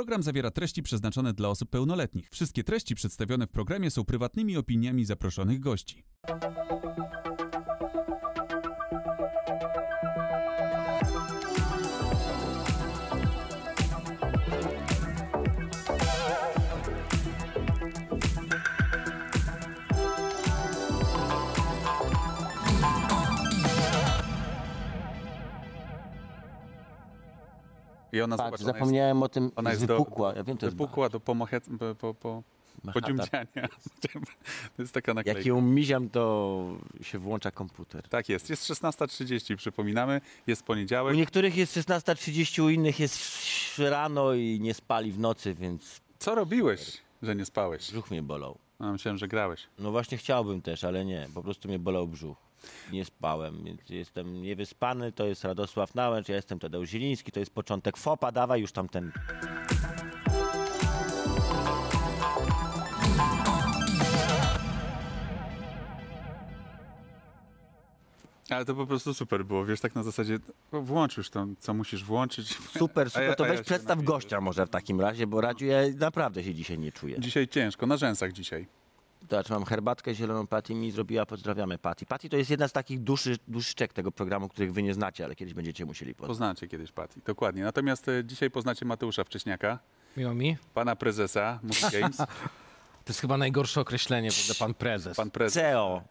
Program zawiera treści przeznaczone dla osób pełnoletnich. Wszystkie treści przedstawione w programie są prywatnymi opiniami zaproszonych gości. I ona, Patrz, zobacz, ona zapomniałem o tym, ona jest wypukła. do, ja wiem, to jest wypukła do pomochec, po, po, po, Manhattan. podziumdziania. To jest taka naklejka. Jak ją miziam, to się włącza komputer. Tak jest. Jest 16.30, przypominamy. Jest poniedziałek. U niektórych jest 16.30, u innych jest rano i nie spali w nocy, więc Co robiłeś, że nie spałeś? brzuch mnie bolał. No, myślałem, że grałeś. No właśnie chciałbym też, ale nie. Po prostu mnie bolał brzuch. Nie spałem, więc jestem niewyspany. To jest Radosław Nałęcz, ja jestem Tadeusz Zieliński, to jest początek FOPA. Dawaj już tam ten... Ale to po prostu super było, wiesz, tak na zasadzie no, włącz już to, co musisz włączyć. Super, super. ja- to ja weź się przedstaw napiję. gościa może w takim razie, bo Radziu, ja naprawdę się dzisiaj nie czuję. Dzisiaj ciężko, na rzęsach dzisiaj. Zobacz, mam herbatkę zieloną, Patty mi zrobiła, pozdrawiamy Patty. Patty to jest jedna z takich duszy, duszyczek tego programu, których wy nie znacie, ale kiedyś będziecie musieli poznać. Poznacie kiedyś, Patty, dokładnie. Natomiast e, dzisiaj poznacie Mateusza Wcześniaka, Miło mi. pana prezesa Movie Games, To jest chyba najgorsze określenie, bo pan prezes. pan prezes. CEO,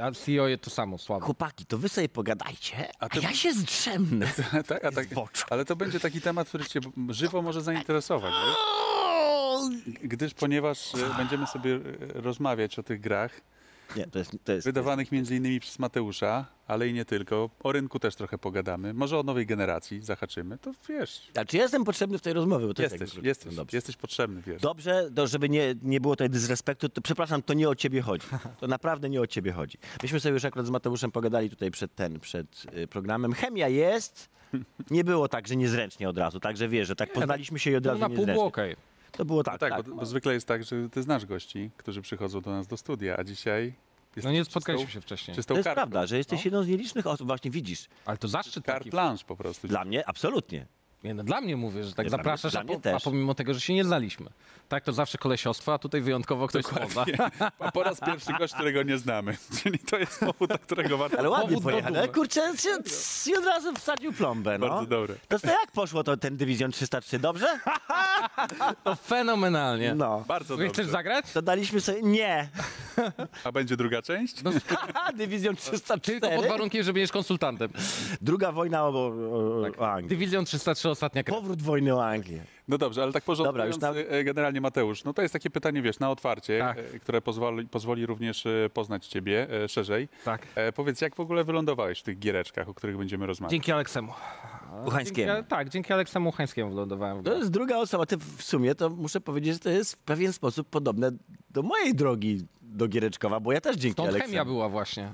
A CEO jest to samo, słabo. chłopaki, to wy sobie pogadajcie, a, A ty- ja się zdrzemnę. tak, a tak, oczu. ale to będzie taki temat, który cię żywo może zainteresować, wiesz? gdyż ponieważ e, będziemy sobie e, rozmawiać o tych grach, Nie, to jest, to jest, wydawanych między innymi przez Mateusza, ale i nie tylko. O rynku też trochę pogadamy, może o nowej generacji zahaczymy, to wiesz, A czy ja jestem potrzebny w tej rozmowie? Bo to jest jesteś, jakby- jesteś, No dobrze. jesteś potrzebny, wiesz. Dobrze, to żeby nie, nie było tutaj dysrespektu, to przepraszam, to nie o ciebie chodzi. To naprawdę nie o ciebie chodzi. Myśmy sobie już akurat z Mateuszem pogadali tutaj przed ten, przed y, programem. Chemia jest. Nie było tak, że niezręcznie od razu, także wiesz, że tak poznaliśmy się i od razu na pół niezręcznie. było okej. To było tak, Tak, tak. Bo, bo zwykle jest tak, że ty znasz gości, którzy przychodzą do nas do studia, a dzisiaj jest No nie czystą- spotkaliśmy się wcześniej. To jest kartą. prawda, że jesteś No. jedną z nielicznych osób, właśnie widzisz. Ale to zaszczyt Carte taki. blanche po prostu. Dla mnie absolutnie. Nie, no, dla mnie mówię, że tak Nie, dla zapraszasz, mnie- a, po, a pomimo tego, że się nie znaliśmy. Tak, to zawsze kolesiostwo, a tutaj wyjątkowo ktoś spoza. A po raz pierwszy gość, którego nie znamy. Czyli to jest powód, dla którego warto... Ale ładnie pojechał. Ale kurczę, się- od razu wsadził plombę, no. Bardzo dobre. To, to jak poszło to ten Dywizjon 303, dobrze? To fenomenalnie. No. Bardzo dobrze. chcesz zagrać? To daliśmy sobie, nie. A będzie druga część? Dywizjon 304. Tylko pod warunkiem, że będziesz konsultantem. Druga wojna o, o, o Anglii. Dywizjon 303, ostatnia. Powrót wojny o Anglię. No dobrze, ale tak porządkując, Dobra, już e, generalnie Mateusz, no to jest takie pytanie, wiesz, na otwarcie, Tak. e, które pozwoli, pozwoli również e, poznać ciebie szerzej. Tak. E, Powiedz, jak w ogóle wylądowałeś w tych giereczkach, o których będziemy rozmawiać? Dzięki Aleksemu. Uchańskiemu. Dzięki, tak, dzięki Aleksemu Uchańskiemu wylądowałem To jest druga osoba. Ty w sumie to muszę powiedzieć, że to jest w pewien sposób podobne do mojej drogi do Giereczkowa, bo ja też dzięki Stąd Aleksemu. chemia była właśnie.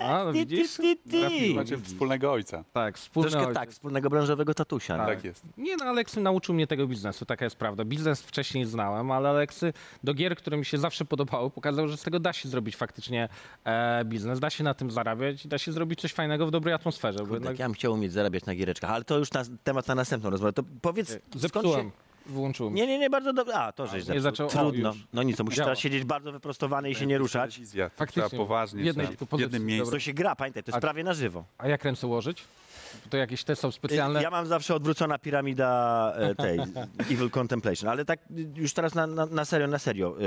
A, no widzisz? ti, ti. Trafiłem. Macie wspólnego ojca. Tak, wspólny Troszkę ojciec. tak, wspólnego branżowego tatusia. no. Tak jest. Nie, no Aleksy nauczył mnie tego biznesu, taka jest prawda. Biznes wcześniej znałem, ale Aleksy do gier, które mi się zawsze podobały, pokazał, że z tego da się zrobić faktycznie e, biznes, da się na tym zarabiać i da się zrobić coś fajnego w dobrej atmosferze. Bo Kurde, jednak ja bym chciał umieć zarabiać na giereczkach, ale to już na, temat na następną rozmowę. To powiedz, skąd zepsułem, się... Nie, nie, nie, bardzo dobrze. A, to żeś nie zepsuł. zaczął- o, Trudno. już. No nic, to musisz Działa. teraz siedzieć bardzo wyprostowany i się nie ruszać. Telewizja. Faktycznie. Trzeba poważnie, W jednej trzeba w jednym miejscu. To się gra, pamiętaj, to jest A- prawie na żywo. A jak ręce ułożyć? To jakieś te są specjalne. Ja mam zawsze odwrócona piramida e, tej Evil Contemplation, ale tak już teraz na, na, na serio, na serio. E,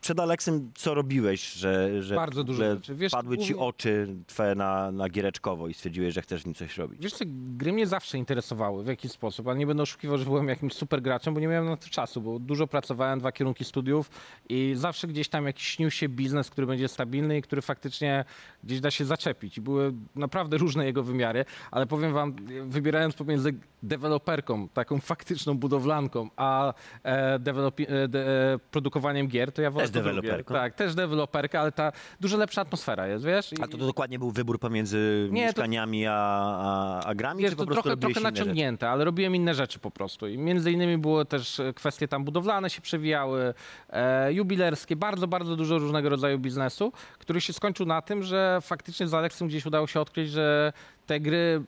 Przed Aleksem co robiłeś, że, że, Bardzo dużo że rzeczy. Wiesz, padły ci oczy twoje na, na giereczkowo i stwierdziłeś, że chcesz w nim coś robić? Wiesz co, gry mnie zawsze interesowały w jakiś sposób, ale nie będę oszukiwał, że byłem jakimś super graczem, bo nie miałem na to czasu, bo dużo pracowałem, dwa kierunki studiów i zawsze gdzieś tam jakiś śnił się biznes, który będzie stabilny i który faktycznie gdzieś da się zaczepić. I były naprawdę różne jego wymiary, ale powiem wam, wybierając pomiędzy deweloperką, taką faktyczną budowlanką, a e, dewelopi- e, de, e, produkowaniem gier, to ja wolę Też to deweloperką? Tak, też deweloperka, ale ta dużo lepsza atmosfera jest, wiesz? I- A to, to dokładnie był wybór pomiędzy Nie, to- mieszkaniami a, a, a grami, Wiesz, czy po to prostu trochę, trochę naciągnięte, ale robiłem inne rzeczy po prostu. I między innymi było też e, kwestie tam budowlane się przewijały, e, jubilerskie, bardzo, bardzo dużo różnego rodzaju biznesu, który się skończył na tym, że faktycznie z Aleksem gdzieś udało się odkryć, że te gry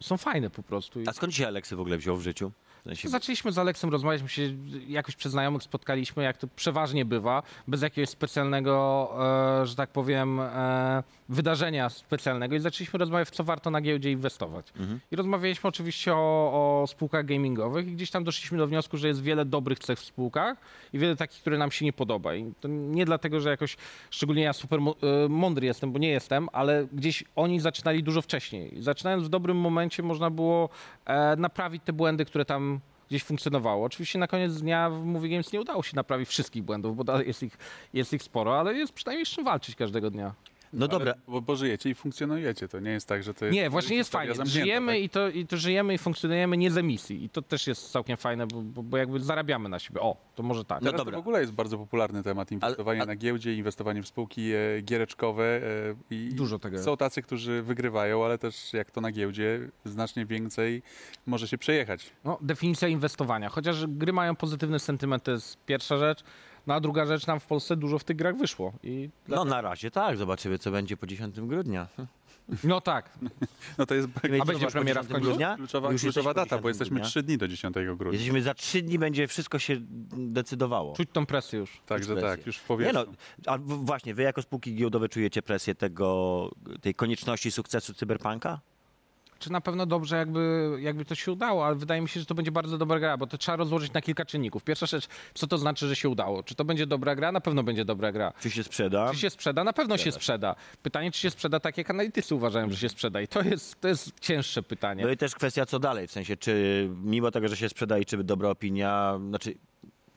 są fajne po prostu. A skąd się Aleksy w ogóle wziął w życiu? W sensie, Zaczęliśmy z Aleksem rozmawiać, my się jakoś przez znajomych spotkaliśmy, jak to przeważnie bywa, bez jakiegoś specjalnego, e, że tak powiem, e, wydarzenia specjalnego i zaczęliśmy rozmawiać, w co warto na giełdzie inwestować. I rozmawialiśmy oczywiście o, o spółkach gamingowych i gdzieś tam doszliśmy do wniosku, że jest wiele dobrych cech w spółkach i wiele takich, które nam się nie podoba. I to nie dlatego, że jakoś szczególnie ja super e, mądry jestem, bo nie jestem, ale gdzieś oni zaczynali dużo wcześniej. Zaczynając w dobrym momencie można było e, naprawić te błędy, które tam gdzieś funkcjonowało. Oczywiście na koniec dnia w Movie Games nie udało się naprawić wszystkich błędów, bo jest ich, jest ich sporo, ale jest przynajmniej z czym walczyć każdego dnia. No dobra, Ale, bo, bo żyjecie i funkcjonujecie, to nie jest tak, że to jest Nie, właśnie jest fajnie. zamknięta, Żyjemy tak? i, to, i to żyjemy i funkcjonujemy nie z emisji. I to też jest całkiem fajne, bo, bo, bo jakby zarabiamy na siebie. O, to może tak. No Teraz dobra. to w ogóle jest bardzo popularny temat inwestowania a- na giełdzie, inwestowanie w spółki e, giereczkowe. E, i Dużo tego. Są tacy, którzy wygrywają, ale też jak to na giełdzie, znacznie więcej może się przejechać. No, definicja inwestowania. Chociaż gry mają pozytywny sentyment, to jest pierwsza rzecz. No a druga rzecz, nam w Polsce dużo w tych grach wyszło. I no na razie tak, zobaczymy co będzie po 10 grudnia. no tak, No to jest A będzie premiera w końcu? grudnia? kluczowa, Już kluczowa data, bo 10 jesteśmy grudnia. 3 dni do 10 grudnia. Jesteśmy za 3 dni, będzie wszystko się decydowało. czuć tą presję już. Także tak, już w Nie no, a właśnie, wy jako spółki giełdowe czujecie presję tego, tej konieczności sukcesu cyberpunka? Czy na pewno dobrze, jakby, jakby to się udało, ale wydaje mi się, że to będzie bardzo dobra gra, bo to trzeba rozłożyć na kilka czynników. Pierwsza rzecz, co to znaczy, że się udało? Czy to będzie dobra gra? Na pewno będzie dobra gra. Czy się sprzeda? Czy się sprzeda? Na pewno się Sprzeda się. sprzeda. Pytanie, czy się sprzeda tak, jak analitycy uważają, że się sprzeda. I to jest, to jest cięższe pytanie. No i też kwestia co dalej, w sensie czy mimo tego, że się sprzeda i czy dobra opinia, znaczy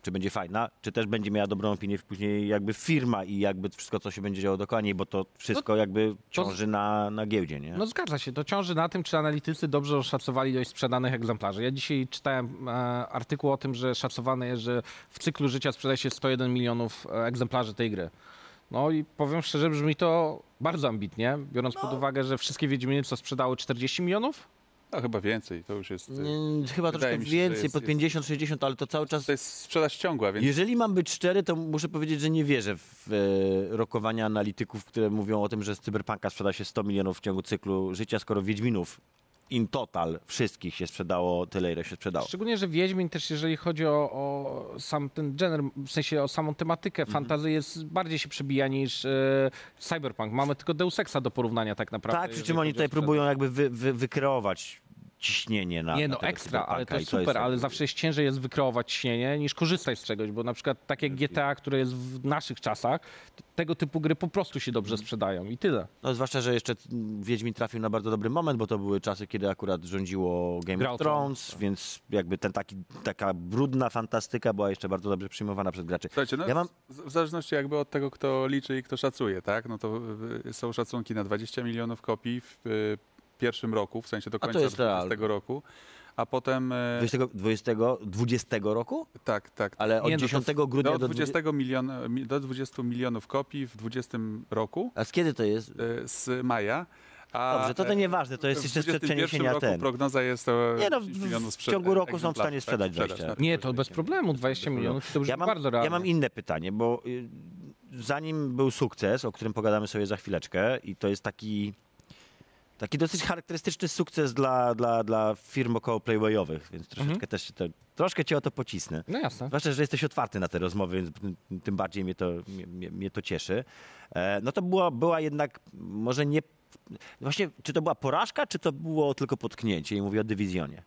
czy będzie fajna, czy też będzie miała dobrą opinię później jakby firma i jakby wszystko, co się będzie działo dookoła niej, bo to wszystko jakby ciąży na, na giełdzie, nie? No zgadza się, to ciąży na tym, czy analitycy dobrze oszacowali ilość sprzedanych egzemplarzy. Ja dzisiaj czytałem e, artykuł o tym, że szacowane jest, że w cyklu życia sprzedaje się 101 milionów e, egzemplarzy tej gry. No i powiem szczerze, brzmi to bardzo ambitnie, biorąc pod uwagę, że wszystkie Wiedźminy co sprzedały 40 milionów? No chyba więcej, to już jest... Mm, Chyba troszkę się, więcej, jest- pod jest- 50-60, ale to cały czas... To jest sprzedaż ciągła, więc Jeżeli mam być szczery, to muszę powiedzieć, że nie wierzę w e, rokowania analityków, które mówią o tym, że z Cyberpunka sprzeda się 100 milionów w ciągu cyklu życia, skoro Wiedźminów in total wszystkich się sprzedało tyle, ile się sprzedało. Szczególnie, że Wiedźmin też, jeżeli chodzi o, o sam ten genre, w sensie o samą tematykę, Mhm. fantazy jest bardziej się przebija niż e, Cyberpunk. Mamy tylko Deus Exa do porównania tak naprawdę. Tak, przy czym oni tutaj próbują jakby wy, wy, wykreować ciśnienie na Nie na no, tego ekstra, ale to jest super, ale jakby- zawsze jest ciężej jest wykreować ciśnienie niż korzystać z czegoś, bo na przykład takie GTA, które jest w naszych czasach, to tego typu gry po prostu się dobrze sprzedają i tyle. No zwłaszcza, że jeszcze Wiedźmin trafił na bardzo dobry moment, bo to były czasy, kiedy akurat rządziło Game Grał of Thrones, więc jakby ten taki, taka brudna fantastyka była jeszcze bardzo dobrze przyjmowana przez graczy. Słuchajcie, no Ja mam- w zależności jakby od tego, kto liczy i kto szacuje, tak? No to y, są szacunki na 20 milionów kopii w y, pierwszym roku, w sensie do końca jest 20 realne. roku, a potem... y, 20, 20, 20 roku? Tak, tak. Ale od Nie, no to 10 grudnia Do do 20, 20... milion, mi- do 20 milionów kopii w 20 roku A z kiedy to jest? y, z maja. A Dobrze, to to e, nieważne, to jest w jeszcze sprzed 21 przeniesienia roku ten. prognoza jest o Nie no, 10 w- milionów w ciągu roku są w stanie sprzedać tak, 20. na rynku Nie, to bez problemu, 20 milionów to brzmi Ja mam, bardzo realnie. ja mam inne pytanie, bo y, zanim był sukces, o którym pogadamy sobie za chwileczkę i to jest taki taki dosyć charakterystyczny sukces dla, dla, dla firm około playwayowych, więc troszeczkę Mhm. też to, troszkę cię o to pocisnę. No jasne. Zwłaszcza, że jesteś otwarty na te rozmowy, więc tym- bardziej mnie to, mnie, mnie- to cieszy. E, no to była, była jednak może nie... Właśnie, czy to była porażka, czy to było tylko potknięcie? I mówię o dywizjonie.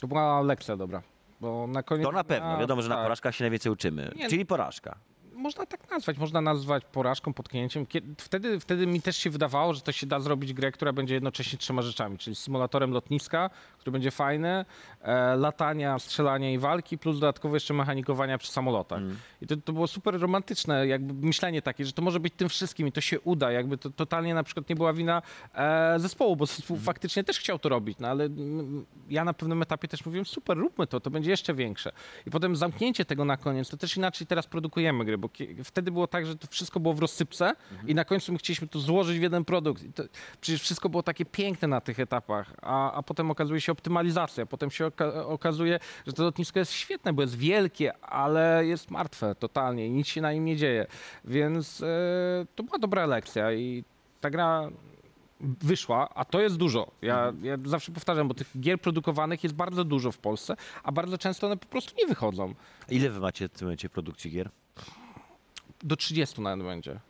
To była lekcja dobra. Bo na koniec To na pewno. Wiadomo, że na tak. porażkach się najwięcej uczymy. Nie, Czyli porażka. Można tak nazwać, można nazwać porażką, potknięciem. Kie- Wtedy, wtedy mi też się wydawało, że to się da zrobić grę, która będzie jednocześnie trzema rzeczami, czyli symulatorem lotniska, który będzie fajny, e, latania, strzelania i walki, plus dodatkowo jeszcze mechanikowania przy samolotach. I to, to było super romantyczne, jakby myślenie takie, że to może być tym wszystkim i to się uda, jakby to totalnie na przykład nie była wina e, zespołu, bo zespół faktycznie też chciał to robić, no ale mm, ja na pewnym etapie też mówiłem, super, róbmy to, to będzie jeszcze większe. I potem zamknięcie tego na koniec, to też inaczej teraz produkujemy gry, bo wtedy było tak, że to wszystko było w rozsypce i na końcu my chcieliśmy to złożyć w jeden produkt. I to, przecież wszystko było takie piękne na tych etapach, a, a potem okazuje się optymalizacja, potem się oka- okazuje, że to lotnisko jest świetne, bo jest wielkie, ale jest martwe totalnie i nic się na nim nie dzieje. Więc e, to była dobra lekcja i ta gra wyszła, a to jest dużo. Ja, ja zawsze powtarzam, bo tych gier produkowanych jest bardzo dużo w Polsce, a bardzo często one po prostu nie wychodzą. Ile wy macie w tym momencie produkcji gier? Do 30 nawet będzie.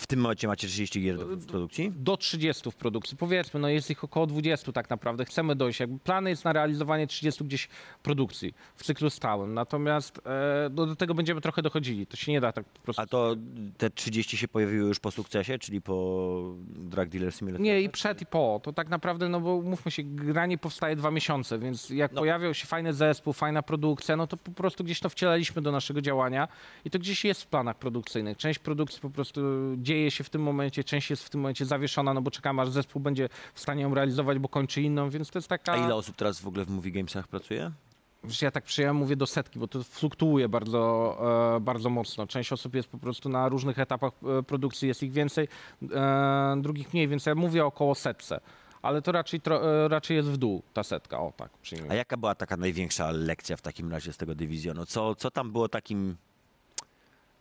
W tym momencie macie 30 gier do- w produkcji? Do 30 w produkcji. Powiedzmy, no jest ich około 20 tak naprawdę. Chcemy dojść. Jakby plany jest na realizowanie 30 gdzieś produkcji w cyklu stałym. Natomiast e, do, do tego będziemy trochę dochodzili. To się nie da tak po prostu. A to te 30 się pojawiły już po sukcesie, czyli po Drug Dealer Simulator? Nie, i przed, i po. To tak naprawdę, no bo mówmy się, gra nie powstaje dwa miesiące, więc jak No. pojawiał się fajny zespół, fajna produkcja, no to po prostu gdzieś to wcielaliśmy do naszego działania i to gdzieś jest w planach produkcyjnych. Część produkcji po prostu dzieje się w tym momencie, część jest w tym momencie zawieszona, no bo czekamy, aż zespół będzie w stanie ją realizować, bo kończy inną, więc to jest taka... A ile osób teraz w ogóle w Movie Gamesach pracuje? Wiesz, Ja tak przyjąłem, mówię do setki, bo to fluktuuje bardzo, e, bardzo mocno. Część osób jest po prostu na różnych etapach e, produkcji, jest ich więcej, e, drugich mniej, więc ja mówię około setce. Ale to raczej, tro, raczej jest w dół ta setka, o tak A przyjmijmy. jaka była taka największa lekcja w takim razie z tego dywizjonu? Co, co tam było takim...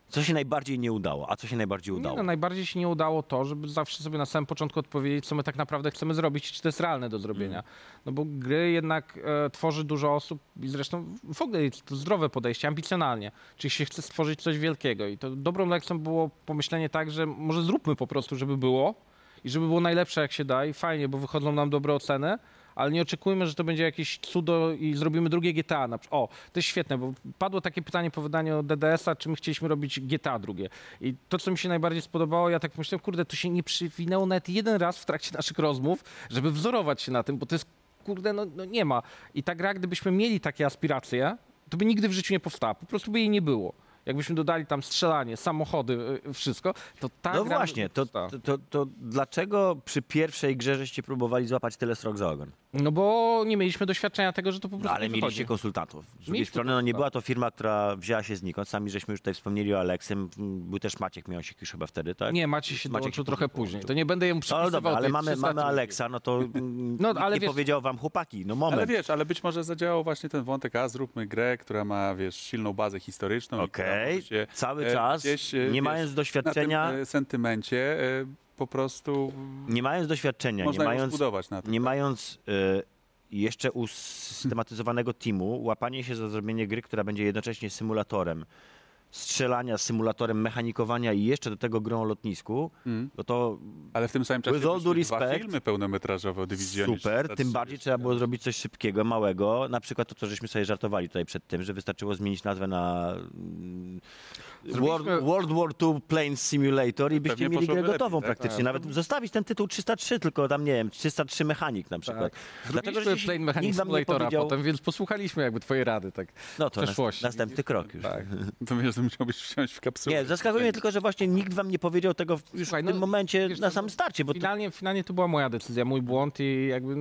Co się najbardziej nie udało, a co się najbardziej Nie, udało? no, najbardziej się nie udało to, żeby zawsze sobie na samym początku odpowiedzieć, co my tak naprawdę chcemy zrobić, czy to jest realne do zrobienia. No bo gry jednak e, tworzy dużo osób i zresztą w ogóle jest to zdrowe podejście, ambicjonalnie. Czyli się chce stworzyć coś wielkiego. I to dobrą lekcją było pomyślenie tak, że może zróbmy po prostu, żeby było i żeby było najlepsze jak się da i fajnie, bo wychodzą nam dobre oceny, ale nie oczekujmy, że to będzie jakieś cudo i zrobimy drugie GTA. Na przykład. O, to jest świetne, bo padło takie pytanie po wydaniu DDS-a, czy my chcieliśmy robić GTA drugie. I to, co mi się najbardziej spodobało, ja tak myślałem, kurde, to się nie przywinęło nawet jeden raz w trakcie naszych rozmów, żeby wzorować się na tym, bo to jest, kurde, no, no nie ma. I ta gra, gdybyśmy mieli takie aspiracje, to by nigdy w życiu nie powstała. Po prostu by jej nie było. Jakbyśmy dodali tam strzelanie, samochody, y, wszystko, to ta No gra właśnie, to, to, to, to dlaczego przy pierwszej grze żeście próbowali złapać tyle srok za ogon? No bo nie mieliśmy doświadczenia tego, że to po prostu No, ale nie mieliście wychodzi. konsultantów. Z drugiej Mieliśmy strony no, nie konsultantów. była to firma, która wzięła się znikąd. Sami żeśmy już tutaj wspomnieli o Aleksym. Był też Maciek Miąsik już chyba wtedy, tak? Nie, Maciej się Maciek dołączył się trochę później. To nie będę jemu No przypisywał dobra, ale tej mamy, 300 mamy. Aleksa, no to mm, No, ale nie wiesz- powiedział wam chłopaki, no moment. Ale wiesz, ale być może zadziałał właśnie ten wątek, a zróbmy grę, która ma, wiesz, silną bazę historyczną. i która Okej, może się, cały e, czas, gdzieś, e, nie wiesz, mając na doświadczenia, tym e, sentymencie e, po prostu nie mając doświadczenia, nie mając, nie mając e, jeszcze usystematyzowanego teamu, łapanie się za zrobienie gry, która będzie jednocześnie symulatorem strzelania, symulatorem mechanikowania i jeszcze do tego grą o lotnisku, Mm. no to Ale w tym samym czasie all wyszły dwa respect, filmy pełnometrażowe o dywizjonie. Super, tym 330. bardziej trzeba było zrobić coś szybkiego, małego. Na przykład to, co żeśmy sobie żartowali tutaj przed tym, że wystarczyło zmienić nazwę na mm, World, World War II Planes Simulator i byście mieli grę gotową lepiej, tak? praktycznie. Nawet zostawić ten tytuł 303, tylko tam, nie wiem, 303 mechanik na przykład. Zrobiliśmy że się- Plane Mechanic Simulatora powiedział- potem, więc posłuchaliśmy jakby twoje rady, tak. No to nas, przeszłości. następny krok już. Tak. To że musiałbyś wsiąść w kapsułę. Nie, zaskakuje mnie tylko, że właśnie nikt wam nie powiedział tego w- już Słuchaj, w tym no, momencie wiesz na samym starcie, bo to Finalnie, finalnie to była moja decyzja, mój błąd i jakby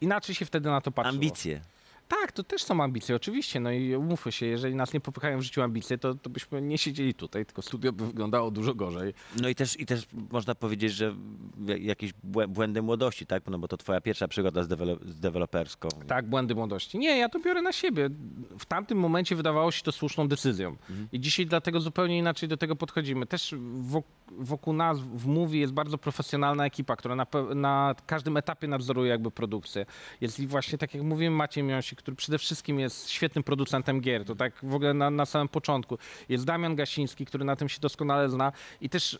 inaczej się wtedy na to patrzyło. ambicje. Tak, to też są ambicje, oczywiście. No i umówmy się, jeżeli nas nie popychają w życiu ambicje, to, to byśmy nie siedzieli tutaj, tylko studio by wyglądało dużo gorzej. No i też, i też można powiedzieć, że jakieś błę- błędy młodości, tak? No bo to twoja pierwsza przygoda z, dewelo- z deweloperską. Tak, błędy młodości. Nie, ja to biorę na siebie. W tamtym momencie wydawało się to słuszną decyzją. I dzisiaj dlatego zupełnie inaczej do tego podchodzimy. Też wok- wokół nas w Mówi jest bardzo profesjonalna ekipa, która na, na każdym etapie nadzoruje jakby produkcję. Jest i właśnie, tak jak mówiłem, Maciej Miąsik, który przede wszystkim jest świetnym producentem gier. To tak w ogóle na, na samym początku. Jest Damian Gasiński, który na tym się doskonale zna i też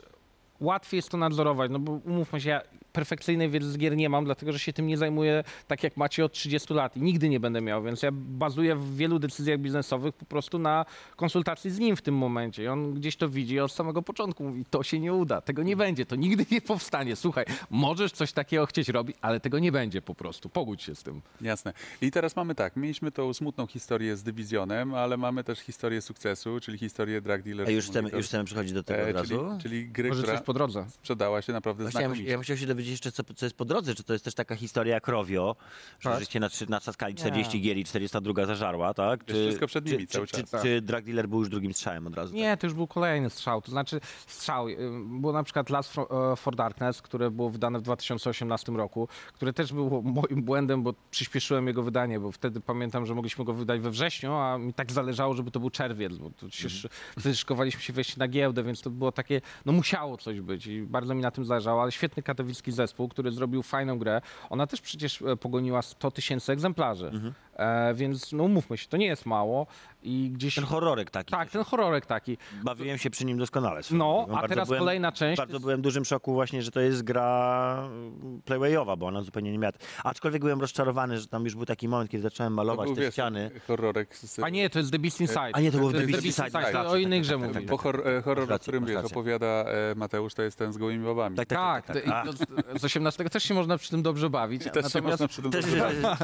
łatwiej jest to nadzorować, no bo umówmy się, ja perfekcyjnej wiedzy z gier nie mam, dlatego że się tym nie zajmuję tak jak macie od 30 lat i nigdy nie będę miał, więc ja bazuję w wielu decyzjach biznesowych po prostu na konsultacji z nim w tym momencie i on gdzieś to widzi i od samego początku mówi, to się nie uda, tego nie będzie, to nigdy nie powstanie, słuchaj, możesz coś takiego chcieć robić, ale tego nie będzie po prostu, pogódź się z tym. Jasne. I teraz mamy tak, mieliśmy tą smutną historię z dywizjonem, ale mamy też historię sukcesu, czyli historię Drug Dealer. A już chcemy, już chcemy przechodzić do tego E, od czyli, razu? czyli gry, Może która coś po drodze. sprzedała się naprawdę Właśnie ja, znakomicie. ja musiał się dowiedzieć jeszcze, co, co jest po drodze. Czy to jest też taka historia jak Rovio, że Tak. żeście na, natrzaskali 40 gier i 402 zażarła, tak? Jest wszystko przed nimi czy, cały czy, czas. Czy, czy Drug Dealer był już drugim strzałem od razu? Nie, to już był kolejny strzał. To znaczy strzał. y, Było na przykład Last for, e, for Darkness, które było wydane w 2018 roku, które też było moim błędem, bo przyspieszyłem jego wydanie, bo wtedy pamiętam, że mogliśmy go wydać we wrześniu, a mi tak zależało, żeby to był czerwiec, bo to się, sz- wtedy szykowaliśmy się wejść na giełdę, więc to było takie, no musiało coś być i bardzo mi na tym zależało, ale świetny katowicki zespół, który zrobił fajną grę. Ona też przecież e, pogoniła 100 tysięcy egzemplarzy. E, więc no umówmy się, to nie jest mało i gdzieś... Ten horrorek taki. tak, ten horrorek taki. Bawiłem się przy nim doskonale. No, a Bardzo teraz byłem, kolejna część. Bardzo jest- byłem w dużym szoku właśnie, że to jest gra playwayowa, bo ona zupełnie nie miała... Aczkolwiek byłem rozczarowany, że tam już był taki moment, kiedy zacząłem malować był, te wiesz, ściany. horrorek z... A nie, to jest The Beast Inside. A nie, to było jest The Beast Inside, To tak, o tak, innej tak, grze tak, tak, mówię. Bo hor, e, horror, o rację, którym wiesz, opowiada e, Mateusz, to jest ten z gołymi babami. Tak, tak, Tak, tak, tak, tak. z- z 18 też się można przy tym dobrze bawić. Też się Natomiast, można przy tym Też,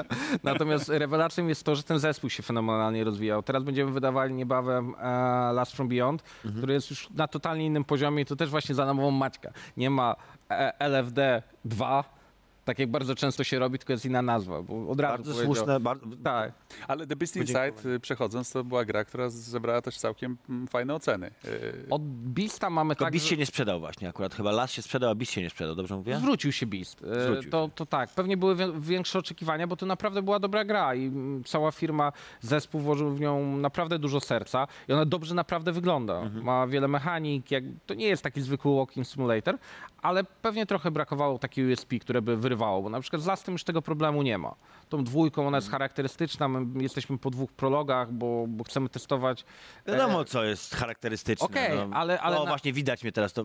natomiast rewelacją jest to, że ten zespół się fenomenalnie rozwijał. Teraz będziemy wydawali niebawem e, Last From Beyond, Mhm. który jest już na totalnie innym poziomie i to też właśnie za namową Maćka. Nie ma e, LFD 2, tak jak bardzo często się robi, tylko jest inna nazwa, bo od razu bardzo powiedział- słuszne, bardzo... Tak. Ale The Beast Inside, y, przechodząc, to była gra, która zebrała też całkiem mm, fajne oceny. Y, Od Beasta mamy Tylko tak, Beast że- się nie sprzedał właśnie akurat. Chyba Las się sprzedał, a Beast się nie sprzedał, dobrze mówię? Zwrócił się Beast. E, Zwrócił to, się. to tak, pewnie były wię- większe oczekiwania, bo to naprawdę była dobra gra i mm, cała firma, zespół włożył w nią naprawdę dużo serca i ona dobrze naprawdę wygląda. Mhm. Ma wiele mechanik, jak, to nie jest taki zwykły walking simulator, ale pewnie trochę brakowało takiej USP, które by wyrywało, bo na przykład z Lastem już tego problemu nie ma. Tą dwójką ona jest Mhm. charakterystyczna, my jesteśmy po dwóch prologach, bo, bo chcemy testować Wiadomo, co jest charakterystyczne. Okej, no. ale- ale O, na- właśnie widać mnie teraz to...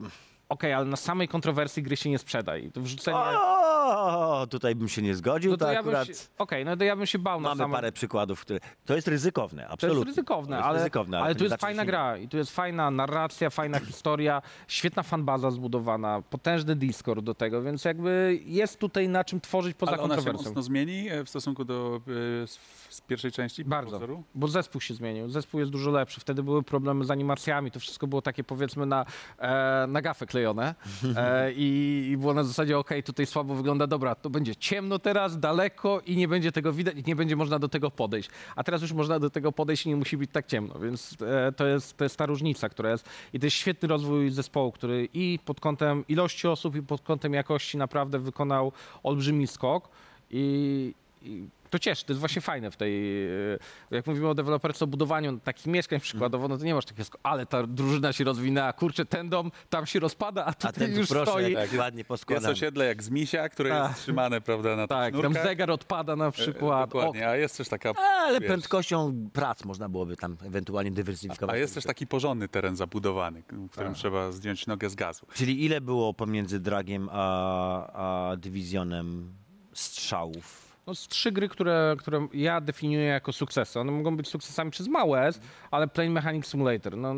Okej, ale na samej kontrowersji gry się nie sprzeda i to wrzucenie... O, tutaj bym się nie zgodził, no to, to ja akurat... się, Okej, no to ja bym się bał na Mamy samym... parę przykładów, które... To jest ryzykowne, absolutnie. To jest ryzykowne, To jest ale, ryzykowne, ale to tu jest znaczy, fajna się gra i tu jest fajna narracja, fajna historia, świetna fanbaza zbudowana, potężny Discord do tego, więc jakby jest tutaj na czym tworzyć poza Ale ona się kontrowersją. mocno zmieni e, w stosunku do e, z, z pierwszej części? Bardzo, pozoru? bo zespół się zmienił. Zespół jest dużo lepszy. Wtedy były problemy z animacjami. To wszystko było takie powiedzmy na, e, na gafę klejone e, i, i było na zasadzie okej, tutaj słabo wygląda, dobra, to będzie ciemno teraz, daleko i nie będzie tego widać i nie będzie można do tego podejść. A teraz już można do tego podejść i nie musi być tak ciemno, więc e, to, jest, to jest ta różnica, która jest. I to jest świetny rozwój zespołu, który i pod kątem ilości osób i pod kątem jakości naprawdę wykonał olbrzymi skok i, i to cieszy, to jest właśnie fajne w tej, e, jak mówimy o deweloperce, o budowaniu takich mieszkań przykładowo, no to nie masz takiego, ale ta drużyna się rozwinęła, kurczę, ten dom tam się rozpada, a A tutaj ten tu już proszę, stoi. tak ładnie Jest poskładany. osiedle jak z misia, które Tak. jest trzymane prawda, na Tak, tych tam sznurkach. zegar odpada na E, przykład. Dokładnie, a jest też taka... Ale wiesz, prędkością prac można byłoby tam ewentualnie dywersyfikować. A jest też taki porządny teren zabudowany, w Tak. którym trzeba zdjąć nogę z gazu. Czyli ile było pomiędzy Dragiem a, a Dywizjonem strzałów? No, trzy gry, które, które ja definiuję jako sukcesy. One mogą być sukcesami przez małe ale Plane Mechanic Simulator. No,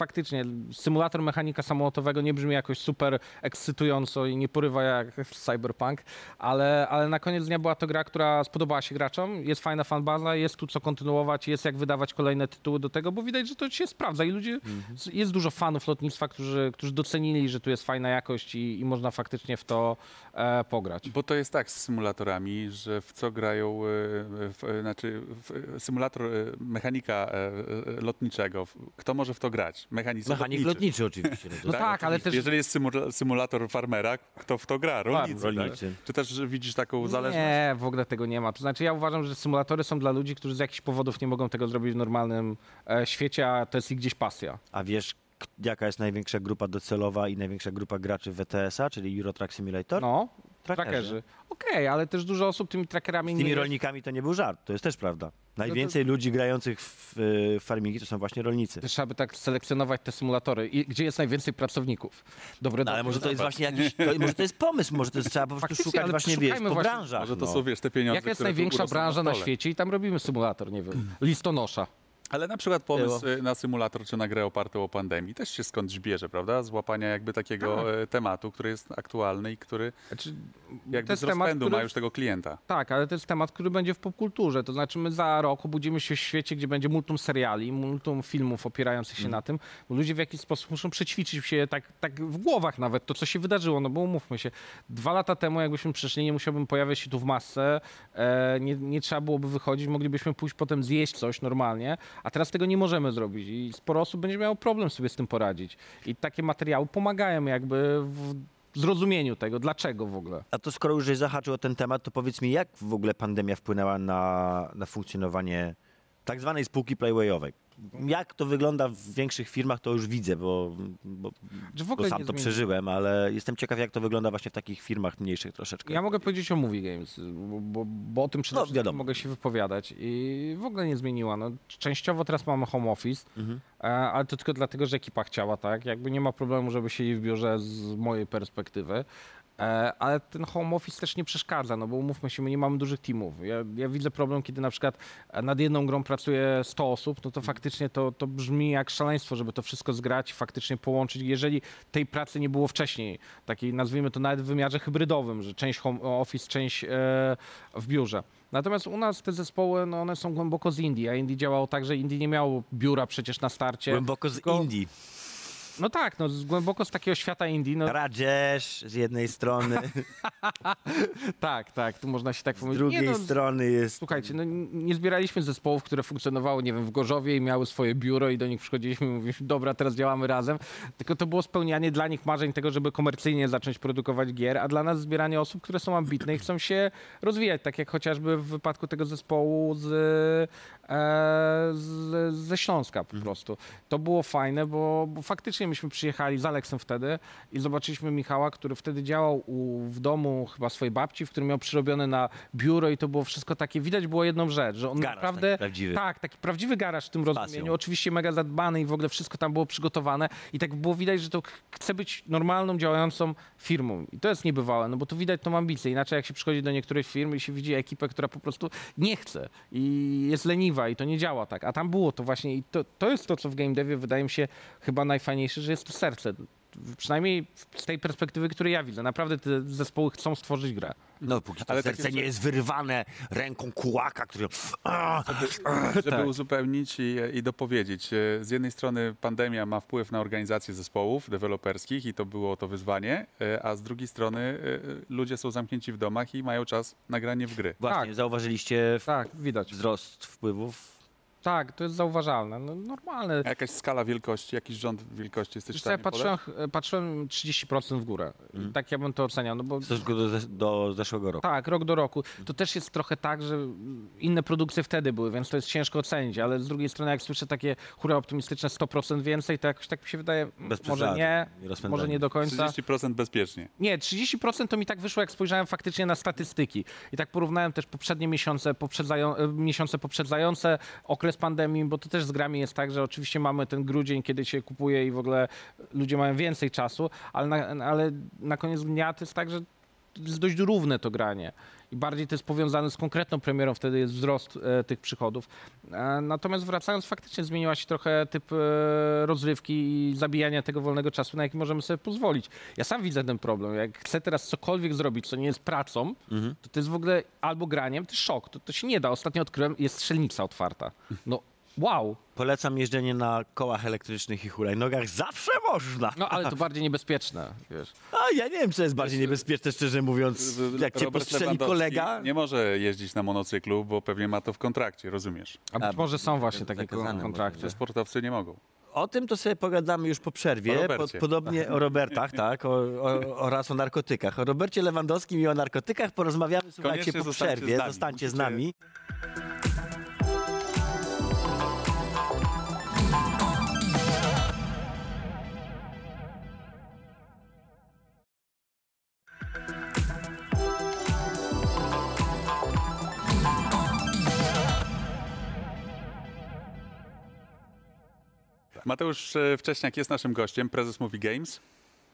faktycznie, symulator mechanika samolotowego nie brzmi jakoś super ekscytująco i nie porywa jak Cyberpunk, ale, ale na koniec dnia była to gra, która spodobała się graczom, jest fajna fanbaza, jest tu co kontynuować, jest jak wydawać kolejne tytuły do tego, bo widać, że to się sprawdza i ludzie, jest dużo fanów lotnictwa, którzy, którzy docenili, że tu jest fajna jakość i, i można faktycznie w to e, pograć. Bo to jest tak z symulatorami, że w co grają, e, w, e, znaczy w, e, symulator mechanika lotniczego, kto może w to grać? Mechanizm Mechanik lotniczy oczywiście. No No to tak, ale oczywiście. też- Jeżeli jest symula- symulator farmera, kto w to gra? Rolnicy. rolnicy. Tak? Czy też widzisz taką zależność? Nie, w ogóle tego nie ma. To znaczy ja uważam, że symulatory są dla ludzi, którzy z jakichś powodów nie mogą tego zrobić w normalnym e, świecie, a to jest ich gdzieś pasja. A wiesz, jaka jest największa grupa docelowa i największa grupa graczy w ETS-a, czyli Euro Truck Simulator? No, Trackerzy. trackerzy. Okej, ale też dużo osób tymi trackerami Z nie tymi jest. rolnikami to nie był żart, to jest też prawda. Najwięcej ludzi grających w, w farmingi to są właśnie rolnicy. Trzeba by tak selekcjonować te symulatory. I gdzie jest najwięcej pracowników? Dobre No, ale może to jest właśnie jakiś, to, może to jest pomysł, może to jest, trzeba po prostu Faktycznie, szukać właśnie, wiesz, po właśnie- branżach. Może to no. są, wiesz, te pieniądze, Jaka jest największa na branża na stole. świecie i tam robimy symulator, nie wiem, listonosza. Ale na przykład pomysł Było. e, na symulator czy na grę opartą o pandemii też się skądś bierze, prawda? Złapania jakby takiego e, tematu, który jest aktualny i który Znaczy, jakby z temat, rozpędu który- ma już tego klienta. Tak, ale to jest temat, który będzie w popkulturze. To znaczy my za rok obudzimy się w świecie, gdzie będzie multum seriali, multum filmów opierających się na tym, bo ludzie w jakiś sposób muszą przećwiczyć się tak, tak w głowach nawet to, co się wydarzyło, no bo umówmy się. Dwa lata temu, jakbyśmy przyszli, nie musiałbym pojawiać się tu w masce, e, nie, nie trzeba byłoby wychodzić, moglibyśmy pójść potem zjeść coś normalnie, a teraz tego nie możemy zrobić i sporo osób będzie miało problem sobie z tym poradzić. I takie materiały pomagają jakby w zrozumieniu tego, dlaczego w ogóle. A to skoro już żeś zahaczył o ten temat, to powiedz mi, jak w ogóle pandemia wpłynęła na, na funkcjonowanie tak zwanej spółki playwayowej? Jak to wygląda w większych firmach, to już widzę, bo, bo, bo sam to przeżyłem, ale jestem ciekaw, jak to wygląda właśnie w takich firmach mniejszych troszeczkę. Ja mogę powiedzieć o Movie Games, bo, bo, bo o tym przede No, wszystkim wiadomo. mogę się wypowiadać i w ogóle nie zmieniła. No, częściowo teraz mamy home office, Mhm. e, ale to tylko dlatego, że ekipa chciała, tak? Jakby nie ma problemu, żeby siedzieć w biurze z mojej perspektywy. E, Ale ten home office też nie przeszkadza, no bo umówmy się, my nie mamy dużych teamów. Ja, ja widzę problem, kiedy na przykład e, nad jedną grą pracuje 100 osób, no to faktycznie to, to brzmi jak szaleństwo, żeby to wszystko zgrać i faktycznie połączyć. Jeżeli tej pracy nie było wcześniej, takiej nazwijmy to nawet w wymiarze hybrydowym, że część home office, część e, w biurze. Natomiast u nas te zespoły, no one są głęboko z Indii, a Indii działało tak, że Indii nie miało biura przecież na starcie. Głęboko z Indii. No tak, no z, głęboko z takiego świata Indii. No, Rajesh z jednej strony, tak, tak, tu można się tak z powiedzieć. drugiej Nie, no, strony jest... Słuchajcie, no nie zbieraliśmy zespołów, które funkcjonowały, nie wiem, w Gorzowie i miały swoje biuro i do nich przychodziliśmy i mówiliśmy, dobra, teraz działamy razem. Tylko to było spełnianie dla nich marzeń tego, żeby komercyjnie zacząć produkować gier, a dla nas zbieranie osób, które są ambitne i chcą się rozwijać, tak jak chociażby w wypadku tego zespołu z, e, z, ze Śląska po prostu. To było fajne, bo, bo faktycznie myśmy przyjechali z Aleksem wtedy i zobaczyliśmy Michała, który wtedy działał u, w domu chyba swojej babci, w którym miał przyrobione na biuro i to było wszystko takie, widać było jedną rzecz, że on Garaż naprawdę... taki prawdziwy. Tak, taki prawdziwy garaż w tym rozumieniu, oczywiście mega zadbany i w ogóle wszystko tam było przygotowane i tak było widać, że to ch- chce być normalną, działającą firmą. I to jest niebywałe, no bo tu widać tą ambicję, inaczej jak się przychodzi do niektórych firm i się widzi ekipę, która po prostu nie chce i jest leniwa i to nie działa tak, a tam było to właśnie i to, to jest to, co w game devie wydaje mi się chyba najfajniejsze, że jest to serce, przynajmniej z tej perspektywy, której ja widzę, naprawdę te zespoły chcą stworzyć grę. No, póki to Ale takie serce nie rzeczy- jest wyrywane ręką kułaka, który... Żeby Tak. uzupełnić i, i dopowiedzieć. e, Z jednej strony pandemia ma wpływ na organizację zespołów deweloperskich i to było to wyzwanie, e, a z drugiej strony e, ludzie są zamknięci w domach i mają czas na granie w gry. Właśnie, Tak. zauważyliście Tak, widać. wzrost wpływów? Tak, to jest zauważalne, no, normalne. A jakaś skala wielkości, jakiś rząd wielkości jesteś Wiesz w co, ja stanie podać? patrzyłem, patrzyłem 30% w górę. I Tak ja bym to oceniał, no bo do, do zeszłego roku. tak, rok do roku. To też jest trochę tak, że inne produkcje wtedy były, więc to jest ciężko ocenić, ale z drugiej strony jak słyszę takie hura optymistyczne 100% więcej, to jakoś tak mi się wydaje, mm, Bez może przesady, nie, może nie do końca. 30% bezpiecznie. Nie, 30% to mi tak wyszło, jak spojrzałem faktycznie na statystyki. I tak porównałem też poprzednie miesiące, poprzedzają, e, miesiące poprzedzające okres pandemii, bo to też z grami jest tak, że oczywiście mamy ten grudzień, kiedy się kupuje i w ogóle ludzie mają więcej czasu, ale na, ale na koniec dnia to jest tak, że dość równe to granie. I bardziej to jest powiązane z konkretną premierą, wtedy jest wzrost e, tych przychodów. E, natomiast wracając, faktycznie zmieniła się trochę typ e, rozrywki i zabijania tego wolnego czasu, na jaki możemy sobie pozwolić. Ja sam widzę ten problem. Jak chcę teraz cokolwiek zrobić, co nie jest pracą, to to jest w ogóle albo graniem, to jest szok. To, to się nie da. Ostatnio odkryłem, jest strzelnica otwarta. No wow. Polecam jeżdżenie na kołach elektrycznych i hulajnogach. Zawsze można! No ale to bardziej niebezpieczne, wiesz. A ja nie wiem, co jest bardziej niebezpieczne, szczerze mówiąc. Jak cię Robert postrzeli Lewandowski kolega... Nie może jeździć na monocyklu, bo pewnie ma to w kontrakcie, rozumiesz? A być może są właśnie takie zakazane kontrakty. Że sportowcy nie mogą. O tym to sobie pogadamy już po przerwie. Robercie. podobnie o Robertach, tak, o, o, oraz o narkotykach. O Robercie Lewandowskim i o narkotykach porozmawiamy, słuchajcie, Koniecznie po zostańcie przerwie. z nami. Zostańcie z Musicie- nami. Mateusz e, Wcześniak jest naszym gościem, prezes Movie Games.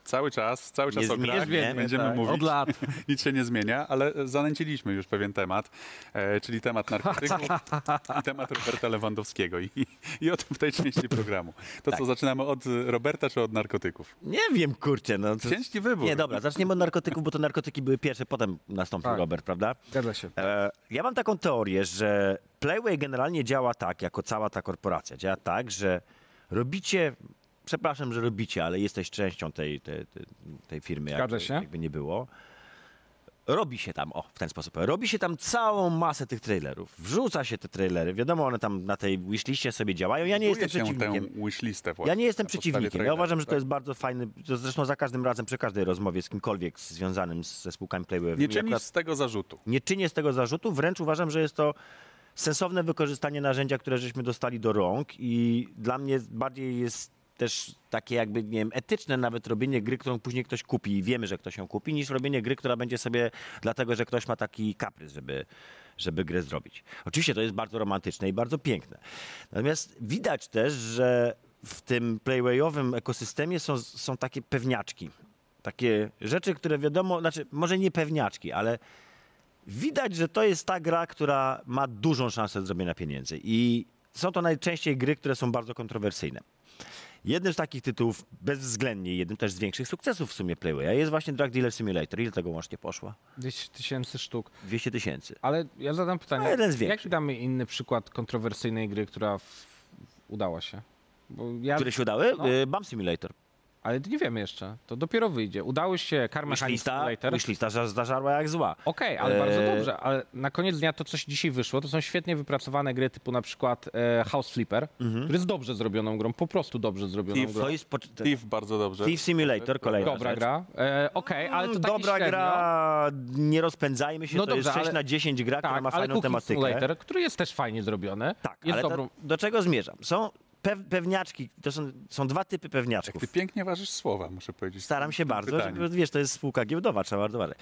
Cały czas, cały czas Nie o grach zmieniamy, będziemy tak. mówić. Od lat. Nic się nie zmienia, ale zanęciliśmy już pewien temat, e, czyli temat narkotyków i temat Roberta Lewandowskiego. I, I o tym w tej części programu. To Tak. co, zaczynamy od Roberta czy od narkotyków? Nie wiem, kurczę, no. To... Ciężki wybór. Nie, dobra, zaczniemy od narkotyków, bo to narkotyki były pierwsze, potem nastąpił Tak. Robert, prawda? Zgadza się. E, ja mam taką teorię, że Playway generalnie działa tak, jako cała ta korporacja, działa tak, że robicie, przepraszam, że robicie, ale jesteś częścią tej, tej, tej, firmy, Zgadza jakby, się. jakby nie było. Robi się tam, o, w ten sposób, robi się tam całą masę tych trailerów. Wrzuca się te trailery, wiadomo, one tam na tej wishliście sobie działają. Ja nie Buduje jestem przeciwnikiem. wishlistę właśnie. Ja nie jestem przeciwnikiem. Ja trailerów, uważam, że to tak? jest bardzo fajny, to zresztą za każdym razem, przy każdej rozmowie z kimkolwiek związanym ze spółkami Playway. Nie czynisz z tego zarzutu. nie czynię z tego zarzutu, wręcz uważam, że jest to sensowne wykorzystanie narzędzia, które żeśmy dostali do rąk i dla mnie bardziej jest też takie jakby, nie wiem, etyczne nawet robienie gry, którą później ktoś kupi i wiemy, że ktoś ją kupi, niż robienie gry, która będzie sobie dlatego, że ktoś ma taki kaprys, żeby, żeby grę zrobić. Oczywiście to jest bardzo romantyczne i bardzo piękne. Natomiast widać też, że w tym playwayowym ekosystemie są, są takie pewniaczki. Takie rzeczy, które wiadomo, znaczy może nie pewniaczki, ale widać, że to jest ta gra, która ma dużą szansę zrobienia pieniędzy. I są to najczęściej gry, które są bardzo kontrowersyjne. Jednym z takich tytułów, bezwzględnie jednym też z większych sukcesów w sumie Playwaya jest właśnie Drug Dealer Simulator. Ile tego łącznie poszło? 10 tysięcy sztuk. 200 tysięcy. Ale ja zadam pytanie, No, jeden z większych. jaki damy inny przykład kontrowersyjnej gry, która w... udała się? Ja... Które się udały? No. Y, Bum Simulator. Ale nie wiemy jeszcze, to dopiero wyjdzie. Udało się Mechanic Wishlista, Simulator. Wishlista za- zażarła jak zła. Okej, ale bardzo Eee. dobrze, ale na koniec dnia to, co się dzisiaj wyszło, to są świetnie wypracowane gry typu na przykład e, House Flipper, który jest dobrze zrobioną grą, po prostu dobrze zrobioną Thief, grą. To jest po... Thief bardzo dobrze. Thief Simulator, kolejna Dobra rzecz. gra, e, okej, ale to Mm, Dobra średnio. gra, nie rozpędzajmy się, No to jest dobrze, 6 ale- na 10 gra, która Tak, ma ale fajną tematykę. Simulator, który jest też fajnie zrobiony, Tak, jest ale dobrą... do czego zmierzam? Są pewniaczki, to są, są dwa typy Jak pewniaczków. ty pięknie ważysz słowa, muszę powiedzieć. Staram się bardzo, żeby, wiesz, to jest spółka giełdowa, trzeba bardzo uważać.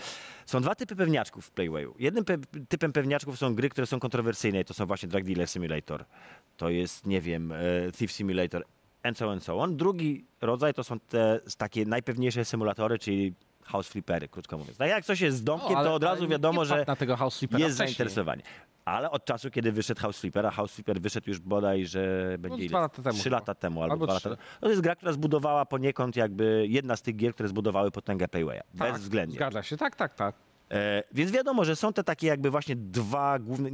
Są dwa typy pewniaczków w Playwayu. Jednym pe typem pewniaczków są gry, które są kontrowersyjne i to są właśnie Drug Dealer Simulator. To jest, nie wiem, e, Thief Simulator and so on, so on. Drugi rodzaj to są te takie najpewniejsze symulatory, czyli house flippery, krótko mówiąc. Tak jak coś jest z domkiem, No, to od razu wiadomo, że jest wcześniej. zainteresowanie. Ale od czasu, kiedy wyszedł House Flipper, a House Flipper wyszedł już bodaj, że będzie? No, lata temu Trzy chyba. lata temu albo, Albo dwa trzy. lata temu. To jest gra, która zbudowała poniekąd jakby jedna z tych gier, które zbudowały potęgę Paywaya. Tak, Bezwzględnie. Zgadza się, tak, tak, tak. E, więc wiadomo, że są te takie jakby właśnie dwa główne,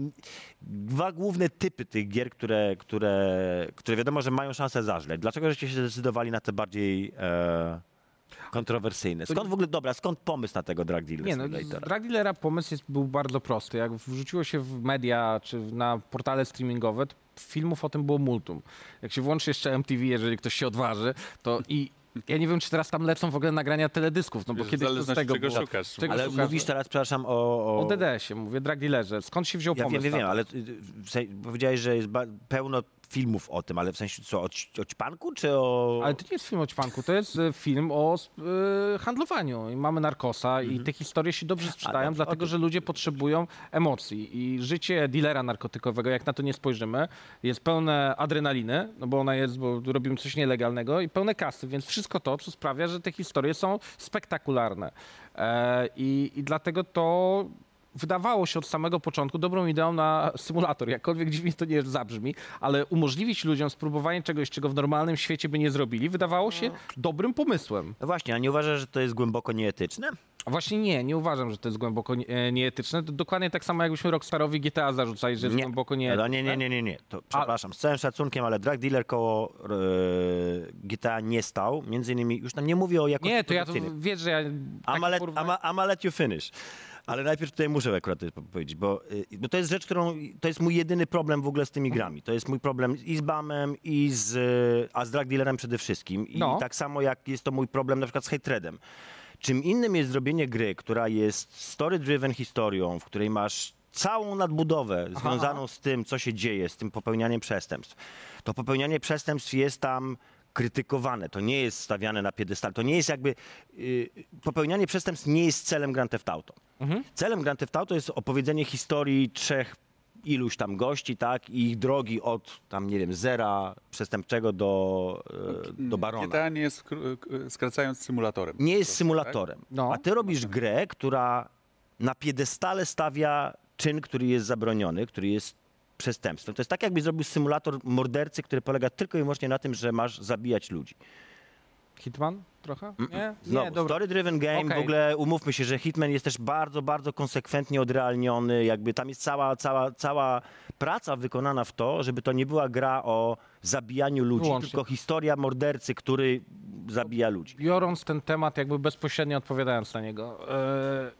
dwa główne typy tych gier, które, które, które wiadomo, że mają szansę zażleć. Dlaczego żeście się zdecydowali na te bardziej e, kontrowersyjne? Skąd w ogóle, dobra, skąd pomysł na tego Drug Dealer Nie no, Drug Dealera pomysł jest, był bardzo prosty. Jak wrzuciło się w media czy na portale streamingowe, to filmów o tym było multum. Jak się włączy jeszcze MTV, jeżeli ktoś się odważy, to i ja nie wiem, czy teraz tam lecą w ogóle nagrania teledysków, no bo kiedyś to z tego czego było. szukasz. Czego Ale szukasz? mówisz teraz, przepraszam, o... o... O DDS-ie, mówię, Drug Dealerze. Skąd się wziął Ja wiem, pomysł? wiem, na wiem, to? ale y, w sensie, powiedziałeś, że jest pełno filmów o tym, ale w sensie co, o, o ćpanku, czy o... Ale to nie jest film o ćpanku, to jest e, film o e, handlowaniu. I mamy narkosa i te historie się dobrze sprzedają, dobrze, dlatego że ludzie potrzebują emocji. I życie dealera narkotykowego, jak na to nie spojrzymy, jest pełne adrenaliny, no bo ona jest, bo robimy coś nielegalnego i pełne kasy, więc wszystko to, co sprawia, że te historie są spektakularne. E, i, I dlatego to wydawało się od samego początku dobrą ideą na symulator, jakkolwiek dziwnie to nie zabrzmi, ale umożliwić ludziom spróbowanie czegoś, czego w normalnym świecie by nie zrobili, wydawało się dobrym pomysłem. No właśnie, a nie uważasz, że to jest głęboko nieetyczne? A właśnie nie, nie uważam, że to jest głęboko nie- e, nieetyczne. To dokładnie tak samo, jakbyśmy Rockstarowi GTA zarzucali, że jest głęboko No, nieetyczne. nie, nie, nie, nie, nie. To, przepraszam, z całym szacunkiem, ale Drug Dealer koło e, GTA nie stał. Między innymi, już tam nie mówię o jakości Nie, to ja to wiesz, że ja... Takie let, porównanie- I'ma, I'ma let you finish. Ale najpierw tutaj muszę akurat powiedzieć, bo, y, bo to jest rzecz, którą, to jest mój jedyny problem w ogóle z tymi grami. To jest mój problem i z Bamem, i z, y, a z Drug Dealerem przede wszystkim. I No. tak samo jak jest to mój problem na przykład z Hatredem. Czym innym jest zrobienie gry, która jest story-driven historią, w której masz całą nadbudowę związaną z tym, co się dzieje, z tym popełnianiem przestępstw. To popełnianie przestępstw jest tam krytykowane, to nie jest stawiane na piedestal, to nie jest jakby, y, popełnianie przestępstw nie jest celem Grand Theft Auto. Celem Grand Theft Auto jest opowiedzenie historii trzech iluś tam gości, tak, i ich drogi od tam, nie wiem, zera przestępczego do, e, do barona. GTA nie jest, skracając, symulatorem. Nie jest symulatorem. No. A ty robisz grę, która na piedestale stawia czyn, który jest zabroniony, który jest przestępstwem. To jest tak, jakbyś zrobił symulator mordercy, który polega tylko i wyłącznie na tym, że masz zabijać ludzi. Hitman trochę? Nie? Znowu, nie, dobra. story driven game, Okej. w ogóle umówmy się, że Hitman jest też bardzo, bardzo konsekwentnie odrealniony, jakby tam jest cała, cała, cała praca wykonana w to, żeby to nie była gra o zabijaniu ludzi, Wyłącznie. tylko historia mordercy, który zabija ludzi. Biorąc ten temat, jakby bezpośrednio odpowiadając na niego, e,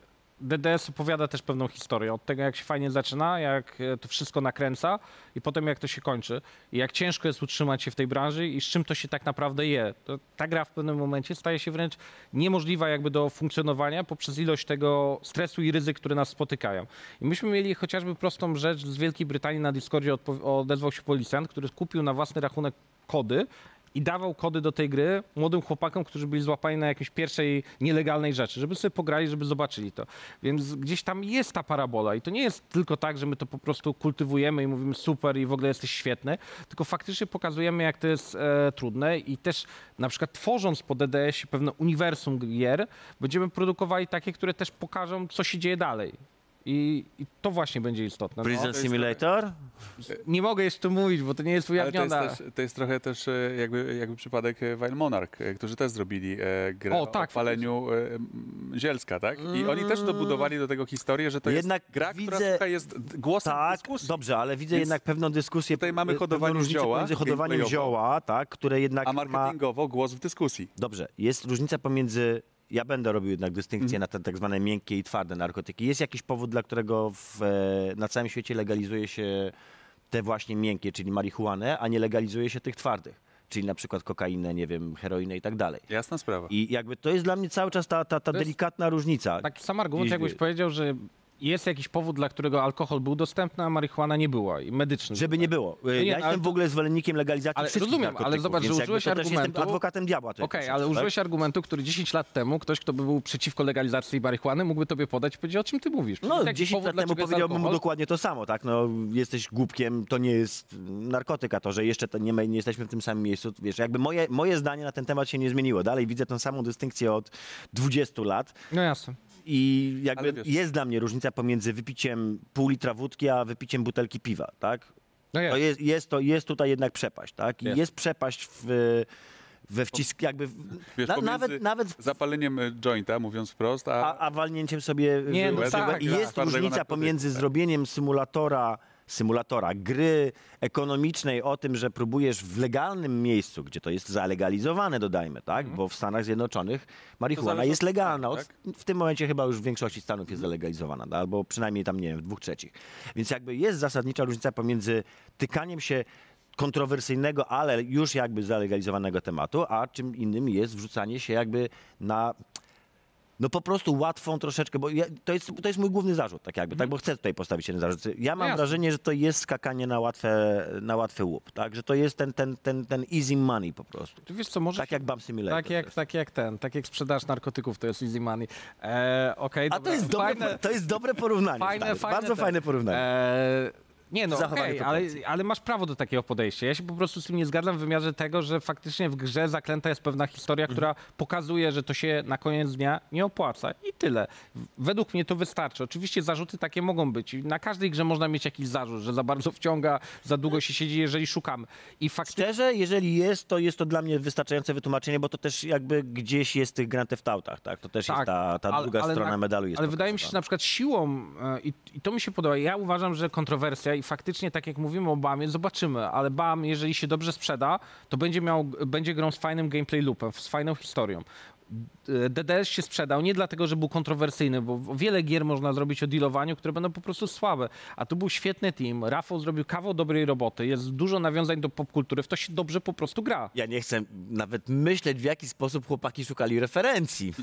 DDS opowiada też pewną historię. Od tego, jak się fajnie zaczyna, jak e, to wszystko nakręca i potem jak to się kończy. I jak ciężko jest utrzymać się w tej branży i z czym to się tak naprawdę je. To, ta gra w pewnym momencie staje się wręcz niemożliwa jakby do funkcjonowania poprzez ilość tego stresu i ryzyk, które nas spotykają. I myśmy mieli chociażby prostą rzecz z Wielkiej Brytanii na Discordzie odezwał się policjant, który kupił na własny rachunek kody i dawał kody do tej gry młodym chłopakom, którzy byli złapani na jakiejś pierwszej nielegalnej rzeczy, żeby sobie pograli, żeby zobaczyli to. Więc gdzieś tam jest ta parabola i to nie jest tylko tak, że my to po prostu kultywujemy i mówimy super i w ogóle jesteś świetny, tylko faktycznie pokazujemy, jak to jest e, trudne i też na przykład tworząc po DDS-ie pewne uniwersum gier, będziemy produkowali takie, które też pokażą, co się dzieje dalej. I, I to właśnie będzie istotne. No, Prison jest Simulator? nie mogę jeszcze mówić, bo to nie jest Ale to jest, ujawnione. też, to jest trochę też e, jakby, jakby przypadek e, Wild Monarch, e, którzy też zrobili e, grę O, o, tak, paleniu e, Zielska, tak? I oni też dobudowali do tego historię, że to Jednak jest gra, która widzę- słuchaj, jest głosem Tak, dyskusji. dobrze, ale widzę Więc jednak pewną dyskusję. tutaj mamy hodowanie zioła Między hodowaniem zioła, tak, które jednak A ma... marketingowo głos w dyskusji. Dobrze, jest różnica pomiędzy. Ja będę robił jednak dystynkcję Mhm. na te tak zwane miękkie i twarde narkotyki. Jest jakiś powód, dla którego w, e, na całym świecie legalizuje się te właśnie miękkie, czyli marihuanę, a nie legalizuje się tych twardych, czyli na przykład kokainę, nie wiem, heroinę i tak dalej. Jasna sprawa. I jakby to jest dla mnie cały czas ta, ta, ta delikatna różnica. Taki sam argument, jakbyś wie- powiedział, że jest jakiś powód, dla którego alkohol był dostępny, a marihuana nie była i medyczny. Żeby nie było. nie, ja jestem w ogóle zwolennikiem legalizacji Ale wszystkich rozumiem, ale zobacz, że jakby użyłeś to też jestem argumentu- adwokatem diabła. Okej, troszeczkę, ale tak? użyłeś argumentu, który 10 lat temu ktoś, kto by był przeciwko legalizacji marihuany, mógłby tobie podać i powiedzieć, o czym ty mówisz. No, Taki 10 powód, lat temu powiedziałbym mu dokładnie to samo, tak? No, jesteś głupkiem, to nie jest narkotyka, to, że jeszcze to nie, nie jesteśmy w tym samym miejscu. Wiesz, jakby moje, moje zdanie na ten temat się nie zmieniło. Dalej widzę tę samą dystynkcję od 20 lat No jasne. I jakby wiesz- jest dla mnie różnica pomiędzy wypiciem pół litra wódki, a wypiciem butelki piwa, tak? No jest. To jest, jest, to, jest tutaj jednak przepaść, tak? I Jest. jest, przepaść w, we wcisk, jakby... W, Wiesz, na, nawet, nawet w Zapaleniem e, jointa, mówiąc wprost, a, a, a walnięciem sobie Nie, w- no w- tak, I tak, jest różnica pomiędzy zrobieniem symulatora, symulatora gry ekonomicznej o tym, że próbujesz w legalnym miejscu, gdzie to jest zalegalizowane, dodajmy, tak? Bo w Stanach Zjednoczonych marihuana jest legalna. Od, tak? W tym momencie chyba już w większości stanów jest zalegalizowana, no, albo przynajmniej tam, nie wiem, w dwóch trzecich. Więc jakby jest zasadnicza różnica pomiędzy tykaniem się kontrowersyjnego, ale już jakby zalegalizowanego tematu, a czym innym jest wrzucanie się jakby na no po prostu łatwą troszeczkę, bo ja, to, jest, to jest mój główny zarzut, tak jakby, tak, bo chcę tutaj postawić jeden zarzut. Ja mam jasne. wrażenie, że to jest skakanie na łatwe, na łatwy łup, tak, że to jest ten, ten, ten, ten easy money po prostu. Czy wiesz co, może... Tak jak Bam Simulator. tak jak, tak jak ten, tak jak sprzedaż narkotyków, to jest easy money. E, okej, A to jest, dobre, Fajne- to jest dobre porównanie. Fajne, fajne Bardzo te- fajne porównanie. E, nie no, okej, ale, ale masz prawo do takiego podejścia. Ja się po prostu z tym nie zgadzam w wymiarze tego, że faktycznie w grze zaklęta jest pewna historia, Mhm. która pokazuje, że to się na koniec dnia nie opłaca i tyle. Według mnie to wystarczy. Oczywiście zarzuty takie mogą być. Na każdej grze można mieć jakiś zarzut, że za bardzo wciąga, za długo się siedzi, jeżeli szukamy. I faktycznie Szczerze, jeżeli jest, to jest to dla mnie wystarczające wytłumaczenie, bo to też jakby gdzieś jest w tych Grand Theft Autach, tak? To też jest ta, ta ale- druga ale strona na- medalu. Jest Ale wydaje mi się, że na przykład siłą, e, i, i to mi się podoba, ja uważam, że kontrowersja i faktycznie tak jak mówimy o BAMie, zobaczymy, ale BAM, jeżeli się dobrze sprzeda, to będzie miał, będzie grą z fajnym gameplay loopem, z fajną historią. DDS się sprzedał nie dlatego, że był kontrowersyjny, bo wiele gier można zrobić o dealowaniu, które będą po prostu słabe. A tu był świetny team. Rafał zrobił kawał dobrej roboty. Jest dużo nawiązań do popkultury. W to się dobrze po prostu gra. Ja nie chcę nawet myśleć, w jaki sposób chłopaki szukali referencji.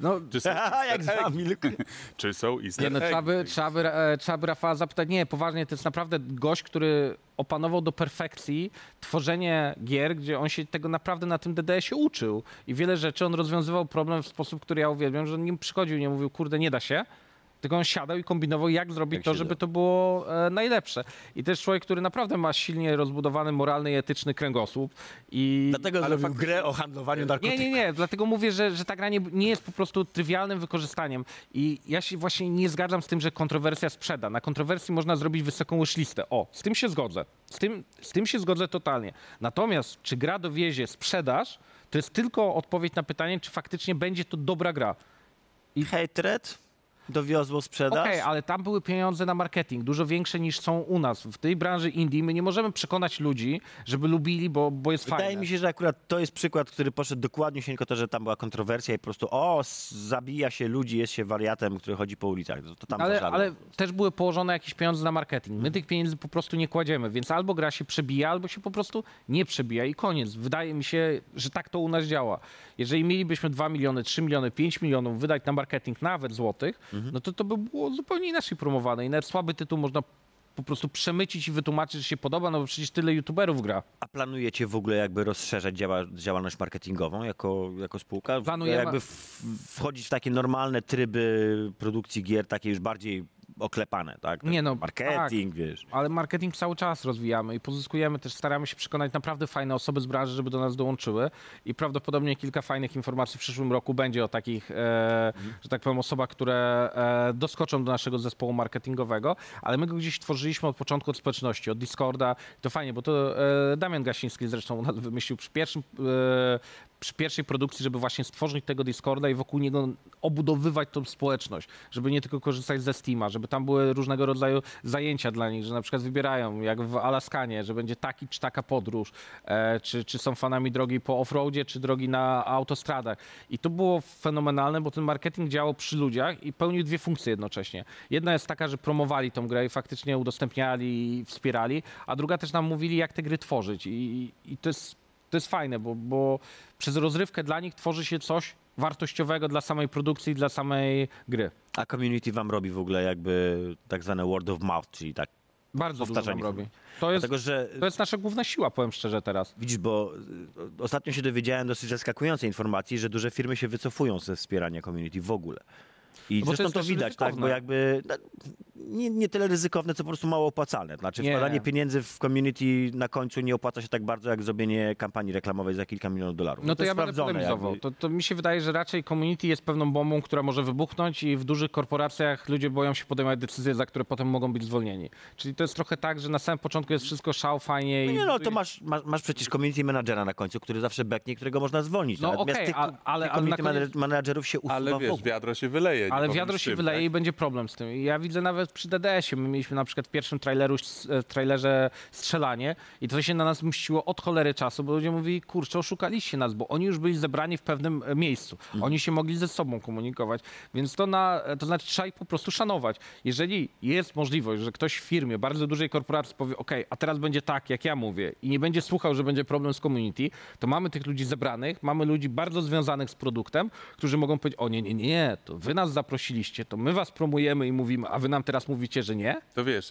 No, Czy są Jak easter eggi? zamilkł. Czy są easter Nie, no, trzeba, by, trzeba, by, e, trzeba by Rafała zapytać. Nie, poważnie, to jest naprawdę gość, który opanował do perfekcji tworzenie gier, gdzie on się tego naprawdę na tym DDS-ie uczył. I wiele rzeczy on rozwiązywał problem w sposób, który ja uwielbiam, że on nie przychodził nie mówił, kurde, nie da się. Tylko on siadał i kombinował, jak zrobić Jak to, żeby da. to było e, najlepsze. I też człowiek, który naprawdę ma silnie rozbudowany moralny i etyczny kręgosłup. I... Dlatego Ale zrobił faktycznie- grę o handlowaniu Nie, narkotyków. nie, nie, dlatego mówię, że, że ta gra nie, nie jest po prostu trywialnym wykorzystaniem. I ja się właśnie nie zgadzam z tym, że kontrowersja sprzeda. Na kontrowersji można zrobić wysoką listę. O, z tym się zgodzę. Z tym, z tym się zgodzę totalnie. Natomiast czy gra dowiezie sprzedaż, to jest tylko odpowiedź na pytanie, czy faktycznie będzie to dobra gra. Hatred? Dowiozło sprzedaż? Okej, ale tam były pieniądze na marketing, dużo większe niż są u nas. W tej branży indie my nie możemy przekonać ludzi, żeby lubili, bo, bo jest Wydaje fajne. mi się, że akurat to jest przykład, który poszedł dokładnie się tylko to, że tam była kontrowersja i po prostu o, zabija się ludzi, jest się wariatem, który chodzi po ulicach. To, tam Ale, ale też były położone jakieś pieniądze na marketing. My tych pieniędzy po prostu nie kładziemy, więc albo gra się przebija, albo się po prostu nie przebija i koniec. Wydaje mi się, że tak to u nas działa. Jeżeli mielibyśmy 2 miliony, 3 miliony, 5 milionów wydać na marketing nawet złotych, no to to by było zupełnie inaczej promowane i nawet słaby tytuł można po prostu przemycić i wytłumaczyć, że się podoba, no bo przecież tyle youtuberów gra. A planujecie w ogóle jakby rozszerzać działa, działalność marketingową jako, jako spółka? Planujemy- Jakby w, wchodzić w takie normalne tryby produkcji gier, takie już bardziej oklepane, tak? Nie no, Marketing, wiesz. Ale marketing cały czas rozwijamy i pozyskujemy też, staramy się przekonać naprawdę fajne osoby z branży, żeby do nas dołączyły i prawdopodobnie kilka fajnych informacji w przyszłym roku będzie o takich, e, że tak powiem, osobach, które e, doskoczą do naszego zespołu marketingowego, ale my go gdzieś tworzyliśmy od początku od społeczności, od Discorda. To fajnie, bo to e, Damian Gasiński zresztą u nas wymyślił przy pierwszym e, przy pierwszej produkcji, żeby właśnie stworzyć tego Discorda i wokół niego obudowywać tą społeczność, żeby nie tylko korzystać ze Steama, żeby tam były różnego rodzaju zajęcia dla nich, że na przykład wybierają, jak w Alaskanie, że będzie taki czy taka podróż, e, czy, czy są fanami drogi po offroadzie, czy drogi na autostradach. I to było fenomenalne, bo ten marketing działał przy ludziach i pełnił dwie funkcje jednocześnie. Jedna jest taka, że promowali tą grę i faktycznie udostępniali i wspierali, a druga też nam mówili, jak te gry tworzyć. I, i to jest to jest fajne, bo, bo przez rozrywkę dla nich tworzy się coś wartościowego dla samej produkcji, dla samej gry. A community wam robi w ogóle jakby tak zwane word of mouth, czyli tak. Bardzo dużo nam robi. To jest, Dlatego, że to jest nasza główna siła, powiem szczerze teraz. widzisz, bo y, ostatnio się dowiedziałem dosyć zaskakującej informacji, że duże firmy się wycofują ze wspierania community w ogóle. I No to zresztą to, też widać, tak, bo ryzykowne. jakby no, nie, nie tyle ryzykowne, co po prostu mało opłacalne. Znaczy Nie. wkładanie pieniędzy w community na końcu nie opłaca się tak bardzo, jak zrobienie kampanii reklamowej za kilka milionów dolarów. No to, jest ja będę polemizował. To, to mi się wydaje, że raczej community jest pewną bombą, która może wybuchnąć i w dużych korporacjach ludzie boją się podejmować decyzje, za które potem mogą być zwolnieni. Czyli to jest trochę tak, że na samym początku jest wszystko szał, fajnie. No i nie no, to masz, masz, masz przecież community managera na końcu, który zawsze beknie, którego można zwolnić. No okej, tych, ale- tych ale- ale community na koniec- manager- managerów się usuwa Ale wiesz, wiadro się wyleje. Nie Ale wiadro się czym, wyleje tak? i będzie problem z tym. Ja widzę nawet przy DDS-ie, my mieliśmy na przykład w pierwszym traileru, e, trailerze strzelanie i to się na nas mściło od cholery czasu, bo ludzie mówili, kurczę, oszukaliście nas, bo oni już byli zebrani w pewnym e, miejscu. Oni się mogli ze sobą komunikować, więc to, na, to znaczy trzeba ich po prostu szanować. Jeżeli jest możliwość, że ktoś w firmie, bardzo dużej korporacji powie, ok, a teraz będzie tak, jak ja mówię i nie będzie słuchał, że będzie problem z community, to mamy tych ludzi zebranych, mamy ludzi bardzo związanych z produktem, którzy mogą powiedzieć, o nie, nie, nie, to wy nas zaprosiliście, to my was promujemy i mówimy, a wy nam teraz mówicie, że nie? To wiesz,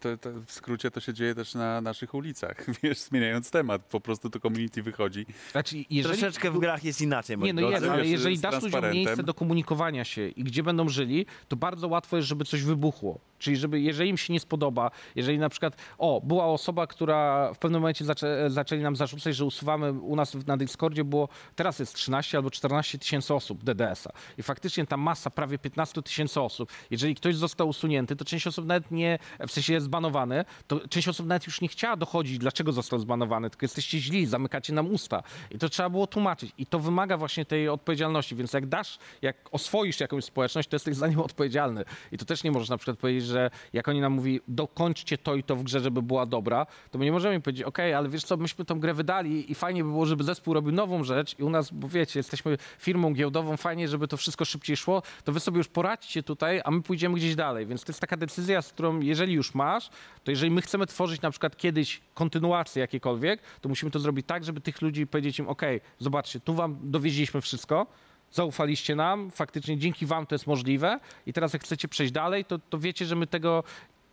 to, to w skrócie to się dzieje też na naszych ulicach. Wiesz, zmieniając temat, po prostu to community wychodzi. Znaczy, jeżeli... Troszeczkę w grach jest inaczej. Nie, no jest, ale wiesz, jeżeli dasz ludziom miejsce do komunikowania się i gdzie będą żyli, to bardzo łatwo jest, żeby coś wybuchło. Czyli żeby, jeżeli im się nie spodoba, jeżeli na przykład, o, była osoba, która w pewnym momencie zaczę, zaczęli nam zarzucać, że usuwamy u nas na Discordzie, było, teraz jest 13 albo 14 tysięcy osób DDS-a. I faktycznie ta masa prawie 15 tysięcy osób, jeżeli ktoś został usunięty, to część osób nawet nie, w sensie jest zbanowany, to część osób nawet już nie chciała dochodzić, dlaczego został zbanowany, tylko jesteście źli, zamykacie nam usta. I to trzeba było tłumaczyć. I to wymaga właśnie tej odpowiedzialności. Więc jak dasz, jak oswoisz jakąś społeczność, to jesteś za nią odpowiedzialny. I to też nie możesz na przykład powiedzieć, że jak oni nam mówi, dokończcie to i to w grze, żeby była dobra, to my nie możemy powiedzieć, okej, ale wiesz co, myśmy tą grę wydali i fajnie by było, żeby zespół robił nową rzecz i u nas, bo wiecie, jesteśmy firmą giełdową, fajnie, żeby to wszystko szybciej szło, to wy sobie już poradźcie tutaj, a my pójdziemy gdzieś dalej. Więc to jest taka decyzja, z którą jeżeli już masz, to jeżeli my chcemy tworzyć na przykład kiedyś kontynuację jakiekolwiek, to musimy to zrobić tak, żeby tych ludzi powiedzieć im, okej, zobaczcie, tu wam dowieźliśmy wszystko, zaufaliście nam, faktycznie dzięki wam to jest możliwe i teraz jak chcecie przejść dalej, to, to wiecie, że my tego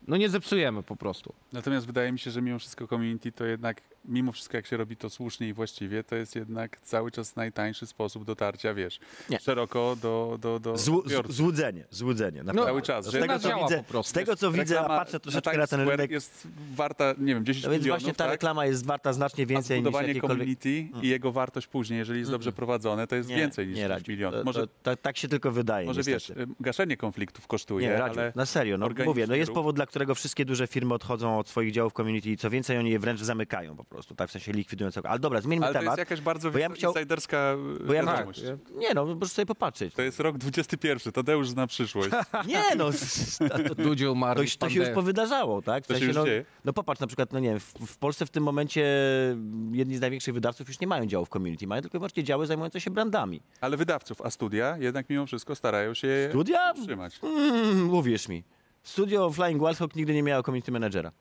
no nie zepsujemy po prostu. Natomiast wydaje mi się, że mimo wszystko community to jednak, mimo wszystko jak się robi to słusznie i właściwie, to jest jednak cały czas najtańszy sposób dotarcia, wiesz, Nie. szeroko do, do, do Złu, z, odbiorców. złudzenie, złudzenie. No, naprawdę. cały czas, Z tego, co widzę, po prostu. z tego, co widzę, a patrzę troszeczkę na ten rynek, jest warta, nie wiem, 10 no więc milionów, właśnie ta tak? reklama jest warta znacznie więcej niż jakiekolwiek... Mm. community i jego wartość później, jeżeli jest dobrze prowadzone, to jest Nie, więcej niż nie 10 Radziu. milionów. Może, to, to, tak się tylko wydaje może wiesz, niestety. y, gaszenie konfliktów kosztuje, Nie, Radziu, ale na serio, no mówię, no jest powód, dla którego wszystkie duże firmy odchodzą od swoich działów community i co więcej, oni je wręcz zamykają po prostu. Prostu, tak w sensie likwidując. Ale dobra, zmieńmy Ale to temat. jest jakaś bardzo bo ja chciał- insiderska bo ja. Tak, Nie no, możesz sobie popatrzeć. To jest rok 21, Tadeusz zna przyszłość. Nie no, s- to, to, to, to się już powydarzało, tak? W To się już no, dzieje. no popatrz, na przykład, no nie wiem, w, w Polsce w tym momencie jedni z największych wydawców już nie mają działów community, mają tylko i wyłącznie działy zajmujące się brandami. Ale wydawców, a studia jednak mimo wszystko starają się je Studia? utrzymać. Mm, uwierz mi. Studio Flying Wildhawk nigdy nie miało community managera.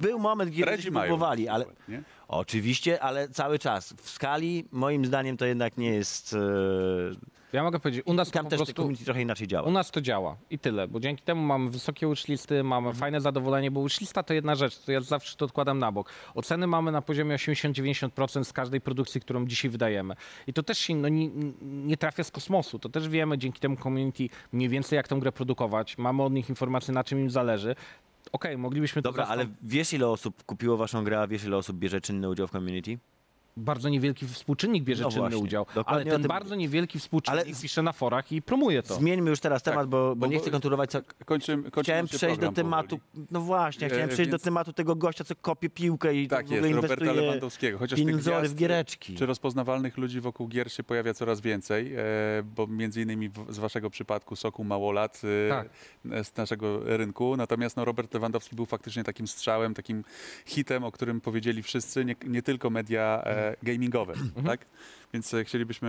Był moment, kiedy Redzi próbowali, ale Nie? oczywiście, ale cały czas. W skali, moim zdaniem, to jednak nie jest... E... Ja mogę powiedzieć, u nas to Tam po też te prostu... community trochę inaczej działa. U nas to działa i tyle, bo dzięki temu mamy wysokie wishlisty, mamy Mhm. fajne zadowolenie, bo wishlista to jedna rzecz, to ja zawsze to odkładam na bok. Oceny mamy na poziomie 80-90% z każdej produkcji, którą dzisiaj wydajemy. I to też się no, nie, nie trafia z kosmosu, to też wiemy dzięki temu community mniej więcej jak tą grę produkować, mamy od nich informacje na czym im zależy. Okej, moglibyśmy to Dobra, ale wiesz ile osób kupiło waszą grę, a wiesz ile osób bierze czynny udział w community? Bardzo niewielki współczynnik bierze No czynny właśnie, udział, dokładnie ale ten tym bardzo niewielki współczynnik Ale pisze na forach i promuje to. Zmieńmy już teraz temat, bo, bo bo- nie chcę kontynuować. Co... Kończymy, kończymy Chciałem przejść do tematu. powoli. No właśnie, chciałem E, przejść więc- do tematu tego gościa, co kopie piłkę i Tak w ogóle jest, Roberta Lewandowskiego. Chociaż pieniądze w giereczki. czy rozpoznawalnych ludzi wokół gier się pojawia coraz więcej, e, bo między innymi w, z waszego przypadku Soku Małolat e, Tak. z naszego rynku. Natomiast no, Robert Lewandowski był faktycznie takim strzałem, takim hitem, o którym powiedzieli wszyscy, nie, nie tylko media e, gamingowe, Mhm. tak? Więc e, chcielibyśmy,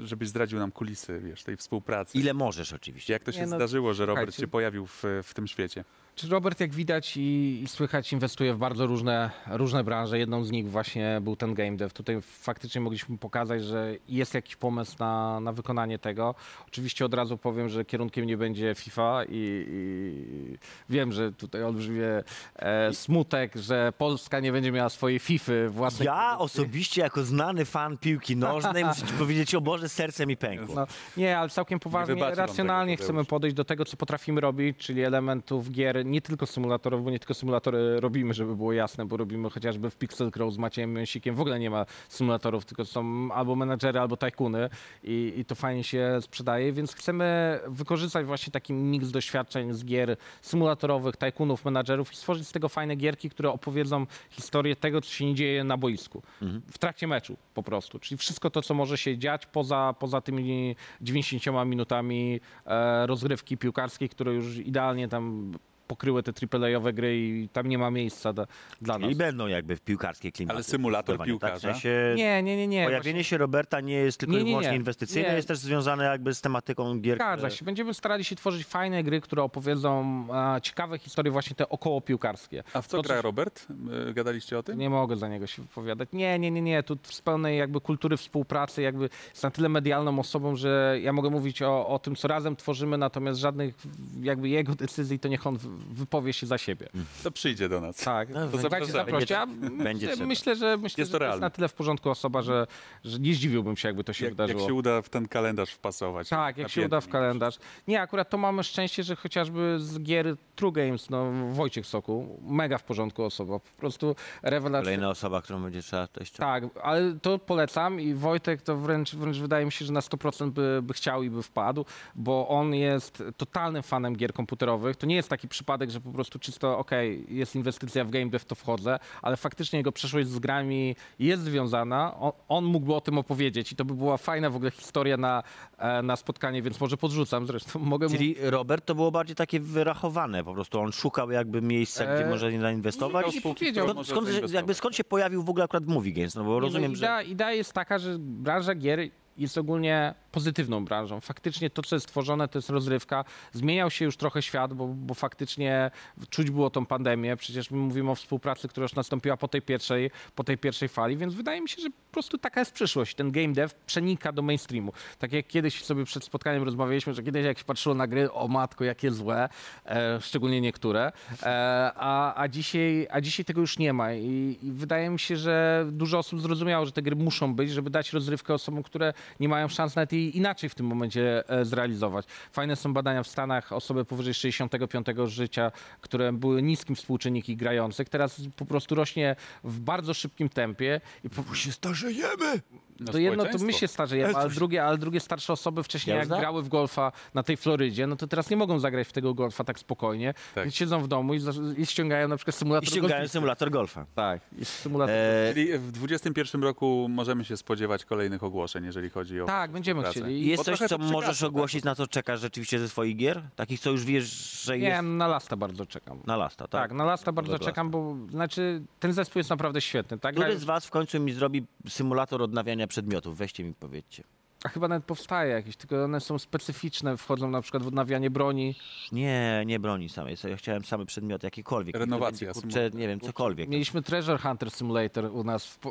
e, żebyś zdradził nam kulisy, wiesz, tej współpracy. Ile możesz oczywiście. Jak to się Nie, no, zdarzyło, że Robert słuchajcie. się pojawił w, w tym świecie? Czy Robert, jak widać i, i słychać, inwestuje w bardzo różne, różne branże. Jedną z nich właśnie był ten game dev. Tutaj faktycznie mogliśmy pokazać, że jest jakiś pomysł na, na wykonanie tego. Oczywiście od razu powiem, że kierunkiem nie będzie FIFA i, i wiem, że tutaj olbrzymie e, smutek, że Polska nie będzie miała swojej FIFA własnej. Ja osobiście, jako znany fan piłki nożnej, muszę ci powiedzieć, o Boże, serce mi pękło. No, nie, ale całkiem poważnie, racjonalnie tego, chcemy podejść do tego, co potrafimy robić, czyli elementów gier, nie tylko symulatorów, bo nie tylko symulatory robimy, żeby było jasne, bo robimy chociażby w Pixel Crow z Maciejem Mięsikiem, w ogóle nie ma symulatorów, tylko są albo menadżery, albo tajkuny i, i to fajnie się sprzedaje, więc chcemy wykorzystać właśnie taki miks doświadczeń z gier symulatorowych, tajkunów, menadżerów i stworzyć z tego fajne gierki, które opowiedzą historię tego, co się nie dzieje na boisku, w trakcie meczu po prostu, czyli wszystko to, co może się dziać poza, poza tymi 90 minutami e, rozgrywki piłkarskiej, które już idealnie tam pokryły te AAA-owe gry i tam nie ma miejsca da, dla nas. I będą jakby w piłkarskie klimaty. Ale symulator zdecydowanie, Tak? W piłkarza? sensie Nie, nie, nie, nie. pojawienie się Roberta nie jest tylko Nie, i nie, wyłącznie nie. inwestycyjne, Nie. jest też związane jakby z tematyką gier. Zgadza się. Będziemy starali się tworzyć fajne gry, które opowiedzą e, ciekawe historie, właśnie te około piłkarskie. A w co To, gra co- Robert? E, Gadaliście o tym? Nie mogę za niego się wypowiadać. Nie, nie, nie, nie. Tu z pełnej jakby kultury współpracy, jakby jest na tyle medialną osobą, że ja mogę mówić o, o tym, co razem tworzymy, natomiast żadnych jakby jego decyzji to niech on wypowie się za siebie. To przyjdzie do nas. Tak, No, to będzie- słuchajcie, zapraszamy. zaproście. Ja Będzie myślę, myślę, że, myślę, Jest że to jest na tyle w porządku osoba, że, że nie zdziwiłbym się, jakby to się Jak, wydarzyło. jak się uda w ten kalendarz wpasować. Tak, jak się uda w kalendarz. Nie, akurat to mamy szczęście, że chociażby z gier True Games, no Wojciech Soku, mega w porządku osoba, po prostu rewelacja. Kolejna osoba, którą będzie trzeba też... Tak, ale to polecam i Wojtek to wręcz, wręcz wydaje mi się, że na 100% by, by chciał i by wpadł, bo on jest totalnym fanem gier komputerowych. To nie jest taki przypadek, że po prostu czysto, okej, jest inwestycja w game dev, to wchodzę, ale faktycznie jego przeszłość z grami jest związana. On, on mógłby o tym opowiedzieć i to by była fajna w ogóle historia na, e, na spotkanie, więc może podrzucam zresztą. Mogę mu... Czyli Robert to było bardziej takie wyrachowane, po prostu on szukał jakby miejsca, gdzie E, może zainwestować. nie spółki, powiedział. Skąd, może skąd, zainwestować. jakby skąd się pojawił w ogóle akurat Movie Games? No bo Nie, rozumiem, no, że... idea, idea jest taka, że branża gier jest ogólnie pozytywną branżą. Faktycznie to, co jest tworzone, to jest rozrywka. Zmieniał się już trochę świat, bo, bo faktycznie czuć było tą pandemię. Przecież my mówimy o współpracy, która już nastąpiła po tej pierwszej, po tej pierwszej fali, więc wydaje mi się, że po prostu taka jest przyszłość. Ten game dev przenika do mainstreamu. Tak jak kiedyś sobie przed spotkaniem rozmawialiśmy, że kiedyś jak się patrzyło na gry, o matko, jakie złe, e, szczególnie niektóre, e, a, a, dzisiaj, a dzisiaj tego już nie ma I, i wydaje mi się, że dużo osób zrozumiało, że te gry muszą być, żeby dać rozrywkę osobom, które nie mają szans nawet jej inaczej w tym momencie e, zrealizować. Fajne są badania w Stanach, osoby powyżej 65 życia, które były niskim współczynniki grających, teraz po prostu rośnie w bardzo szybkim tempie i po, się starzejemy! No, To jedno, to my się starzejemy, ale drugie, ale drugie starsze osoby wcześniej Ja jak znam. grały w golfa na tej Florydzie, no to teraz nie mogą zagrać w tego golfa tak spokojnie. Tak. Więc siedzą w domu i, i ściągają na przykład symulator I ściągają symulator golfa. Tak, i symulator. E, Czyli w 2021 roku możemy się spodziewać kolejnych ogłoszeń, jeżeli chodzi o tak, będziemy współpracę. chcieli. jest coś, co możesz tak, ogłosić, bo- na co czekasz rzeczywiście ze swoich gier? Takich, co już wiesz, że Nie, jest na Lasta bardzo czekam. na lasta, tak? Tak, na Lasta bardzo Dobra. czekam, bo znaczy ten zespół jest naprawdę świetny. Tak? Który z was w końcu mi zrobi symulator odnawiania przedmiotów? Weźcie mi powiedzcie. A chyba nawet powstaje jakieś, tylko one są specyficzne, wchodzą na przykład w odnawianie broni. Nie, nie broni samej. Ja chciałem same przedmioty, to Renowacja Kurczę, nie wiem, cokolwiek. Mieliśmy Treasure Hunter Simulator u nas w, e,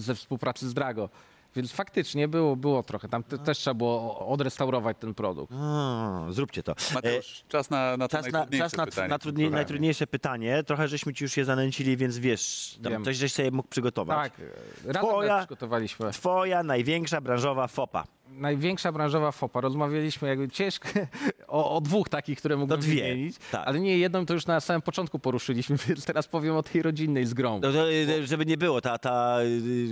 ze współpracy z Drago. Więc faktycznie było, było trochę. Tam te, też trzeba było odrestaurować ten produkt. A, zróbcie to. Mateusz, czas na, na to Czas na, najtrudniejsze czas na, pytanie. na trudniej, najtrudniejsze pytanie. Trochę żeśmy ci już je zanęcili, więc wiesz, tam Wiem. coś żeś sobie mógł przygotować. Tak, razem Twoja... przygotowaliśmy. Twoja największa branżowa fopa. Największa branżowa FOPA. Rozmawialiśmy jakby ciężko o, o dwóch takich, które mógłbym dwie, wymienić. tak. Ale nie jedną to już na samym początku poruszyliśmy, więc teraz powiem o tej rodzinnej z grą. No to, y, żeby nie było, ta, ta,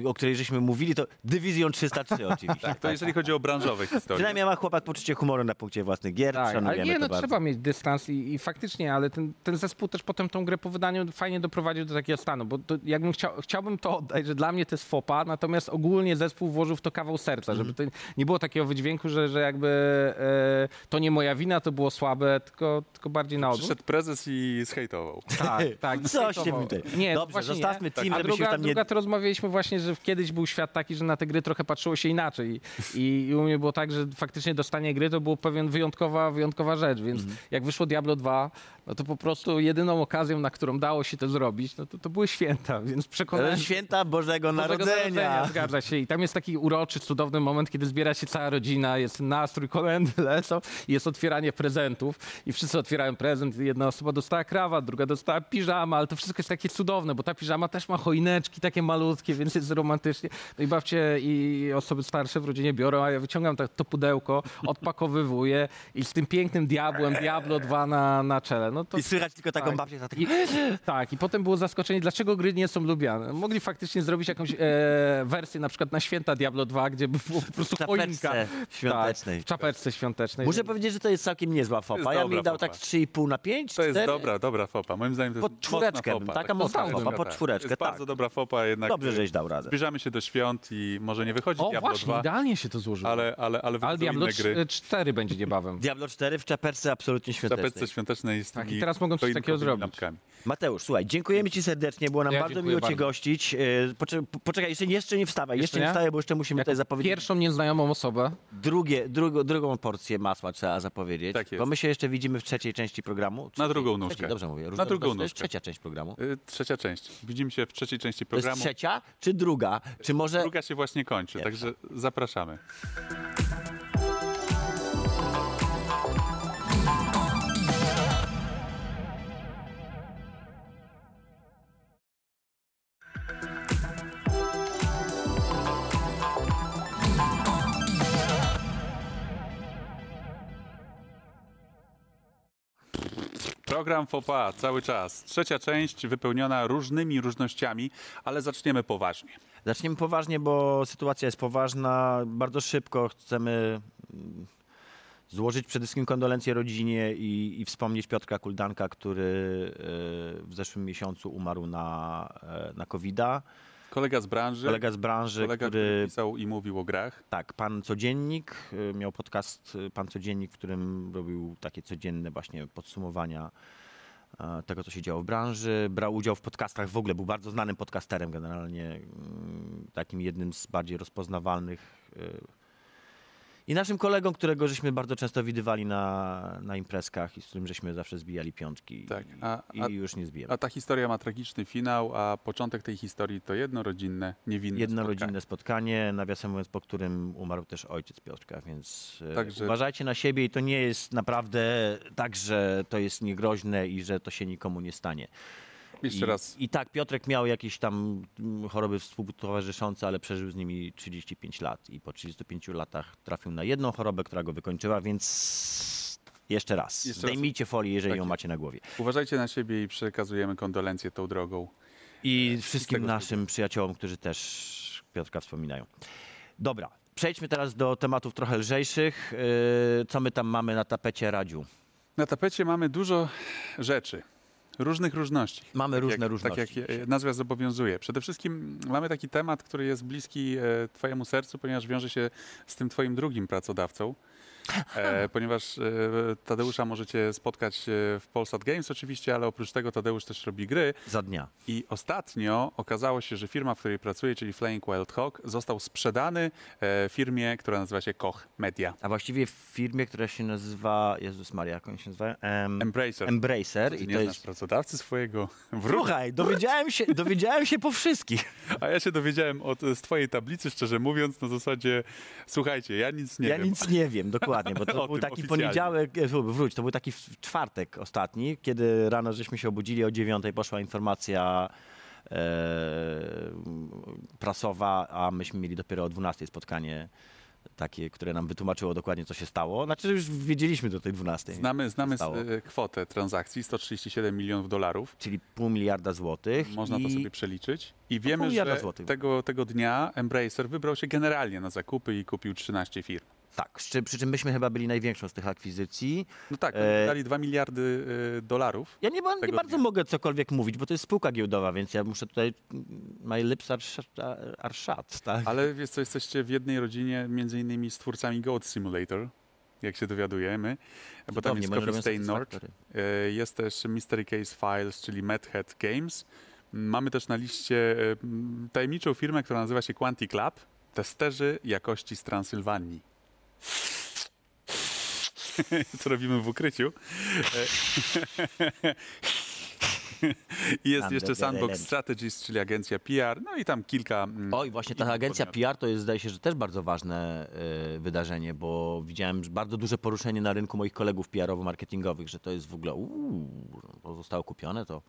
y, o której żeśmy mówili, to Dywizjon 303 oczywiście. Tak, to jeżeli chodzi o branżowe historie. Przynajmniej ma chłopak poczucie humoru na punkcie własnych gier. Tak, ale nie, to no bardzo. trzeba mieć dystans i, i faktycznie, ale ten, ten zespół też potem tą grę po wydaniu fajnie doprowadził do takiego stanu, bo to, jakbym chciał, chciałbym to oddać, że dla mnie to jest fopa, natomiast ogólnie zespół włożył w to kawał serca, żeby to nie było takiego wydźwięku, że, że jakby e, to nie moja wina, to było słabe, tylko, tylko bardziej na odwrót. Przyszedł prezes i zhejtował. Tak, tak. Coś się tutaj. Nie, Dobrze, właśnie zostawmy nie. team, A żeby druga, się tam nie... druga to rozmawialiśmy właśnie, że kiedyś był świat taki, że na te gry trochę patrzyło się inaczej. I, i u mnie było tak, że faktycznie dostanie gry to było pewien wyjątkowa, wyjątkowa rzecz, więc Mhm. jak wyszło Diablo 2, no to po prostu jedyną okazją, na którą dało się to zrobić, no to, to były święta, więc przekonałem Święta Bożego Bożego Narodzenia. Zgadza się. I tam jest taki uroczy, cudowny moment, kiedy zbiera się cała rodzina, jest nastrój, kolendy lecą i jest otwieranie prezentów i wszyscy otwierają prezent. Jedna osoba dostała krawat, druga dostała piżama, ale to wszystko jest takie cudowne, bo ta piżama też ma choineczki takie malutkie, więc jest romantycznie. No i babcie i osoby starsze w rodzinie biorą, a ja wyciągam tak to pudełko, odpakowywuję i z tym pięknym diabłem, Diablo 2 na, na czele. No to I słychać tylko taką Tak. babcię, za i, tak, i potem było zaskoczenie, dlaczego gry nie są lubiane. Mogli faktycznie zrobić jakąś e, wersję na przykład na święta Diablo 2, gdzie by było po prostu w choinka. czapeczce świątecznej. Tak, w czapeczce świątecznej. Muszę powiedzieć, że to jest całkiem niezła fopa. Ja jej dał fopa. tak 3,5 na 5, To jest 4. dobra, dobra fopa. Moim zdaniem to jest Pod czwóreczkę, mocna fopa. taka mocna podstawowa, fopa, pod tak. czwóreczkę, Jest tak. bardzo dobra fopa, jednak Dobrze, e, żeś dał radę. zbliżamy się do świąt i może nie wychodzi O Diablo właśnie, 2, idealnie się to złożyło. ale, ale, ale Ale Diablo inne gry. 4 będzie niebawem. Diablo 4 w czapeczce absolutnie W świątecznej. czapeczce świątecznej z Tak, i tymi teraz mogą coś takiego zrobić. lampkami. Mateusz, słuchaj, dziękujemy ci serdecznie, było nam Ja bardzo miło cię bardzo. gościć. E, Poczekaj, poczekaj jeszcze, jeszcze nie wstawaj, jeszcze, Jeszcze nie nie? wstawaj, bo jeszcze musimy tutaj zapowiedzieć Pierwszą nieznajomą osobę. drugie, drugo, drugą porcję masła trzeba zapowiedzieć. Tak jest. Bo my się jeszcze widzimy w trzeciej części programu. Trzeciej, drugą nóżkę. Trzeciej, dobrze mówię. Na drugą To jest nóżkę. trzecia część programu. Y, Trzecia część. Widzimy się w trzeciej części To jest programu. trzecia czy druga? Czy może... Druga się właśnie kończy, Pierwsza. także zapraszamy. Program FOPA cały czas. Trzecia część wypełniona różnymi różnościami, ale zaczniemy poważnie. Zaczniemy poważnie, bo sytuacja jest poważna. Bardzo szybko chcemy mm, złożyć przede wszystkim kondolencje rodzinie i, i wspomnieć Piotrka Kuldanka, który e, w zeszłym miesiącu umarł na, e, na COVID-a. Kolega z branży, Kolega z branży, kolega, który który pisał i mówił o grach. Tak, Pan Codziennik, y, miał podcast y, Pan Codziennik, w którym robił takie codzienne właśnie podsumowania e, tego, co się działo w branży. Brał udział w podcastach w ogóle, był bardzo znanym podcasterem generalnie, mm, takim jednym z bardziej rozpoznawalnych. I naszym kolegą, którego żeśmy bardzo często widywali na, na imprezkach i z którym żeśmy zawsze zbijali piątki Tak, i, a- i a- już nie zbijemy. A ta historia ma tragiczny finał, a początek tej historii to jednorodzinne, niewinne Jedno spotkanie. spotkanie, nawiasem mówiąc, po którym umarł też ojciec Piotrka, więc e, Także- uważajcie na siebie i to nie jest naprawdę tak, że to jest niegroźne i że to się nikomu nie stanie. Jeszcze I, raz I tak, Piotrek miał jakieś tam mm, choroby współtowarzyszące, ale przeżył z nimi 35 lat i po 35 latach trafił na jedną chorobę, która go wykończyła, więc jeszcze raz, Jeszcze raz. zdejmijcie folię, jeżeli Tak ją macie na głowie. uważajcie na siebie i przekazujemy kondolencje tą drogą. I wszystkim tego naszym przyjaciołom, którzy też Piotrka wspominają. Dobra, przejdźmy teraz do tematów trochę lżejszych. Yy, co my tam mamy na tapecie, Radziu? Na tapecie mamy dużo rzeczy. Różnych różności. Mamy tak różne jak, różności. Tak jak e, nazwa zobowiązuje. Przede wszystkim mamy taki temat, który jest bliski e, Twojemu sercu, ponieważ wiąże się z tym Twoim drugim pracodawcą. E, ponieważ e, Tadeusza możecie spotkać e, w Polsat Games oczywiście, ale oprócz tego Tadeusz też robi gry. Za dnia. I ostatnio okazało się, że firma, w której pracuję, czyli Flying Wild Hawk, został sprzedany e, firmie, która nazywa się Koch Media. A właściwie w firmie, która się nazywa, Jezus Maria, jak on się nazywa? Em, Embracer. Embracer. Ty I nie to znasz jest... pracodawcy swojego? Wróg. Słuchaj, dowiedziałem się, dowiedziałem się po wszystkich. A ja się dowiedziałem od, z twojej tablicy, szczerze mówiąc, na zasadzie, słuchajcie, ja nic nie ja wiem. nic nie wiem, dokładnie, bo O to był taki oficjalnie. poniedziałek, e, wróć, to był taki czwartek ostatni, kiedy rano żeśmy się obudzili, o dziewiątej poszła informacja e, prasowa, a myśmy mieli dopiero o 12 spotkanie takie, które nam wytłumaczyło dokładnie, co się stało. Znaczy już wiedzieliśmy do tej 12. Znamy, znamy e, kwotę transakcji, 137 milionów dolarów. Czyli pół miliarda złotych. Można i... to sobie przeliczyć. I wiemy, że złotych. tego, tego dnia Embracer wybrał się generalnie na zakupy i kupił 13 firm. Tak, przy, przy czym myśmy chyba byli największą z tych akwizycji. No tak, E, dali 2 miliardy e, dolarów. Ja nie, nie bardzo dnia. mogę cokolwiek mówić, bo to jest spółka giełdowa, więc ja muszę tutaj... My lips are, are shut, tak? Ale wiesz co, jesteście w jednej rodzinie, między innymi z twórcami Goat Simulator, jak się dowiadujemy, bo tam jest Coffee Stain Nord. E, Jest też Mystery Case Files, czyli Mad Hat Games. Mamy też na liście e, tajemniczą firmę, która nazywa się Quantic Lab. Testerzy jakości z Transylwanii. Co robimy w ukryciu. E, I jest jeszcze Sandbox Strategies, czyli agencja PR, no i tam kilka. mm, Oj, właśnie ta agencja podmiotów. PR to jest, zdaje się, że też bardzo ważne y, wydarzenie, bo widziałem bardzo duże poruszenie na rynku moich kolegów PR-owo-marketingowych, że to jest w ogóle, uuu, to zostało kupione, to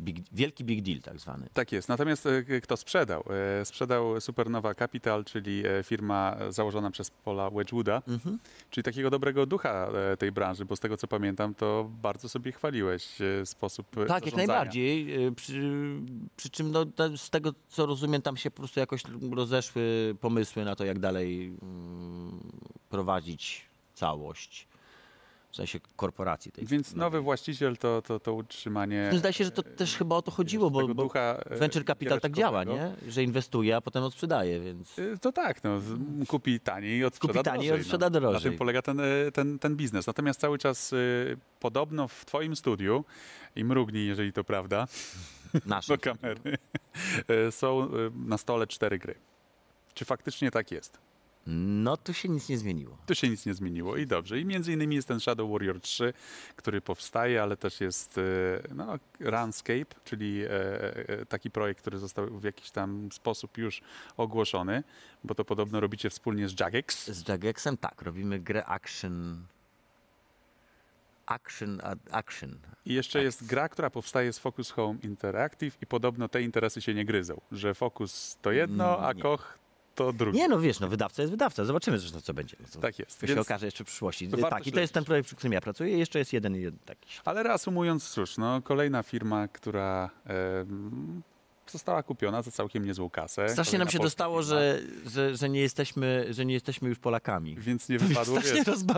big, wielki big deal tak zwany. Tak jest. Natomiast e, kto sprzedał? E, Sprzedał Supernova Capital, czyli e, firma założona przez Paula Wedgwooda, Mhm. czyli takiego dobrego ducha tej branży, bo z tego co pamiętam, to bardzo sobie chwaliłeś sposób Tak, jak najbardziej. Przy, przy czym no, z tego, co rozumiem, tam się po prostu jakoś rozeszły pomysły na to, jak dalej mm, prowadzić całość. W sensie korporacji tej. Więc nowy właściciel to, to, to utrzymanie No, Zdaje się, że to też chyba o to chodziło, bo, bo e, venture capital tak działa, nie? Że inwestuje, a potem odsprzedaje, więc... E, To tak, no, kupi taniej i odsprzeda Kupi taniej drożej. odsprzeda no. Na drożej. tym polega ten, e, ten, ten biznes. Natomiast cały czas e, podobno w twoim studiu, i mrugnij, jeżeli to prawda, Nasze. do kamery, e, są e, na stole cztery gry. Czy faktycznie tak jest? No tu się nic nie zmieniło. Tu się nic nie zmieniło i dobrze. I między innymi jest ten Shadow Warrior 3, który powstaje, ale też jest e, no, Runscape, czyli e, e, taki projekt, który został w jakiś tam sposób już ogłoszony, bo to podobno robicie wspólnie z Jagex. Z Jagexem tak, robimy grę action... Action, action. I jeszcze Tak. jest gra, która powstaje z Focus Home Interactive i podobno te interesy się nie gryzą, że Focus to jedno, a Mm, Nie. Koch to drugie. Nie no, wiesz, no wydawca jest wydawca. Zobaczymy zresztą, co będzie. No, Tak jest. To się okaże jeszcze w przyszłości. Tak, i to jest śledzić. ten projekt, przy którym ja pracuję. Jeszcze jest jeden, jeden taki. Ale reasumując, cóż, no, kolejna firma, która em, została kupiona za całkiem niezłą kasę. Strasznie nam się dostało, że, że, że, nie jesteśmy, że nie jesteśmy już Polakami. Więc nie wypadło, wiesz,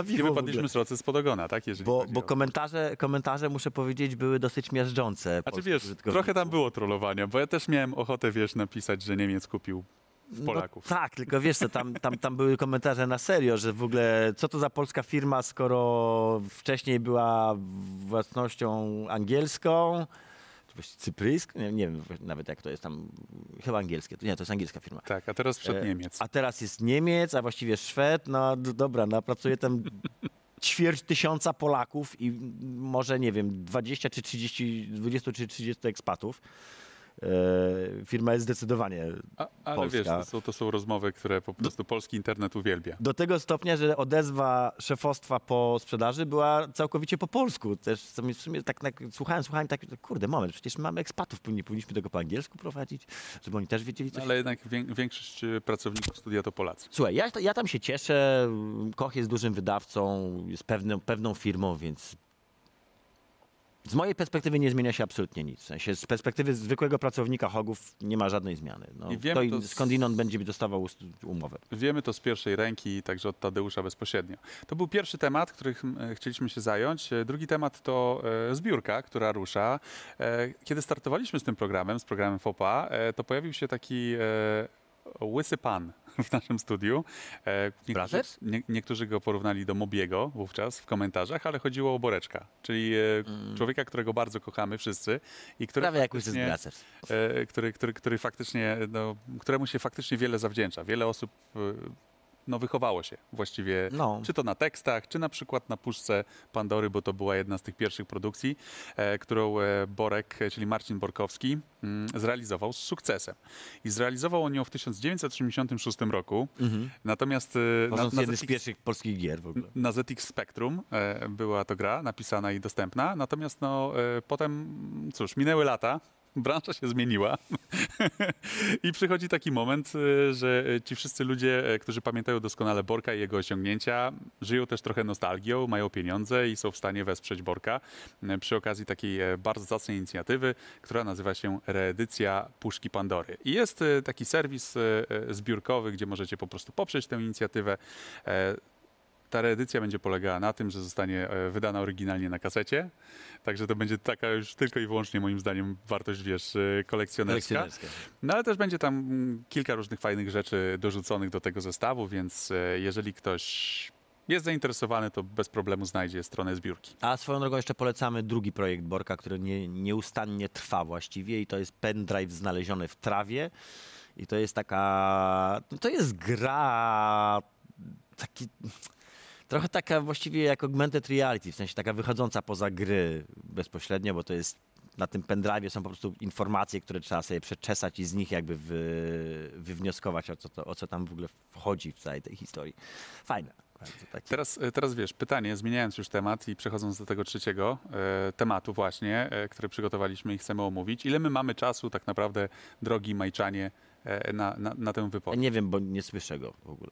nie wypadliśmy z rocy spod ogona, tak? Jeżeli Bo, bo o- komentarze, komentarze, muszę powiedzieć, były dosyć miażdżące. Znaczy polskich wiesz, trochę tam było trollowania, bo ja też miałem ochotę, wiesz, napisać, że Niemiec kupił w Polaków. No, tak, tylko wiesz co, tam, tam, tam były komentarze na serio, że w ogóle co to za polska firma, skoro wcześniej była własnością angielską, cypryjską, nie, nie wiem nawet jak to jest tam, chyba angielskie, nie, to jest angielska firma. Tak, a teraz przed E, Niemiec. A teraz jest Niemiec, a właściwie Szwed, no dobra, no pracuje tam ćwierć tysiąca Polaków i może, nie wiem, 20 czy 30, 20 czy 30 ekspatów. E, firma jest zdecydowanie A, ale Polska. wiesz, to są, to są rozmowy, które po prostu polski internet uwielbia. Do tego stopnia, że odezwa szefostwa po sprzedaży była całkowicie po polsku. Też w sumie tak, tak słuchałem, słuchałem, tak, kurde, moment, przecież mamy ekspatów, nie powinniśmy tego po angielsku prowadzić, żeby oni też wiedzieli coś. Ale jednak wię- większość e, pracowników studia to Polacy. Słuchaj, ja, ja tam się cieszę, Koch jest dużym wydawcą, jest pewną, pewną firmą, więc Z mojej perspektywy nie zmienia się absolutnie nic. W sensie z perspektywy zwykłego pracownika Hogów nie ma żadnej zmiany. No, I wiemy to to skądinąd będzie dostawał umowę. Wiemy to z pierwszej ręki, także od Tadeusza bezpośrednio. To był pierwszy temat, którym e, chcieliśmy się zająć. E, Drugi temat to e, zbiórka, która rusza. Kiedy startowaliśmy z tym programem, z programem FOPA, to pojawił się taki łysy pan w naszym studiu. E, Niektórzy, nie, niektórzy go porównali do Mobiego wówczas w komentarzach, ale chodziło o Boreczka, czyli e, człowieka, którego bardzo kochamy wszyscy i który Prawie jak Łysy Bracers. e, który, który, który faktycznie, no, któremu się faktycznie wiele zawdzięcza. Wiele osób no, wychowało się właściwie, No. czy to na tekstach, czy na przykład na puszce Pandory, bo to była jedna z tych pierwszych produkcji, e, którą e, Borek, czyli Marcin Borkowski, mm, zrealizował z sukcesem. I zrealizował on ją w 1986 roku. Natomiast e, na, na, jeden z ZX, pierwszych polskich gier w ogóle. na ZX Spectrum e, była to gra napisana i dostępna. Natomiast no, e, potem, cóż, minęły lata. Branża się zmieniła i przychodzi taki moment, e, że ci wszyscy ludzie, e, którzy pamiętają doskonale Borka i jego osiągnięcia, żyją też trochę nostalgią, mają pieniądze i są w stanie wesprzeć Borka e, przy okazji takiej e, bardzo zacnej inicjatywy, która nazywa się Reedycja Puszki Pandory. I jest e, taki serwis e, e, zbiórkowy, gdzie możecie po prostu poprzeć tę inicjatywę. Ta reedycja będzie polegała na tym, że zostanie e, wydana oryginalnie na kasecie. Także to będzie taka już tylko i wyłącznie moim zdaniem wartość, wiesz, e, kolekcjonerska. Kolekcjonerska. No ale też będzie tam mm, kilka różnych fajnych rzeczy dorzuconych do tego zestawu, więc e, jeżeli ktoś jest zainteresowany, to bez problemu znajdzie stronę zbiórki. A swoją drogą jeszcze polecamy drugi projekt Borka, który nie, nieustannie trwa właściwie i to jest pendrive znaleziony w trawie. I to jest taka. no To jest gra. Taki. Trochę taka właściwie jak augmented reality, w sensie taka wychodząca poza gry bezpośrednio, bo to jest na tym pendrive są po prostu informacje, które trzeba sobie przeczesać i z nich jakby wy, wywnioskować, o co, to, o co tam w ogóle wchodzi w całej tej historii. Fajne. Takie. Teraz, e, teraz wiesz, pytanie, zmieniając już temat i przechodząc do tego trzeciego e, tematu właśnie, e, który przygotowaliśmy i chcemy omówić. Ile my mamy czasu tak naprawdę, drogi Majczanie, e, na, na, na tę wypowiedź? nie wiem, bo nie słyszę go w ogóle.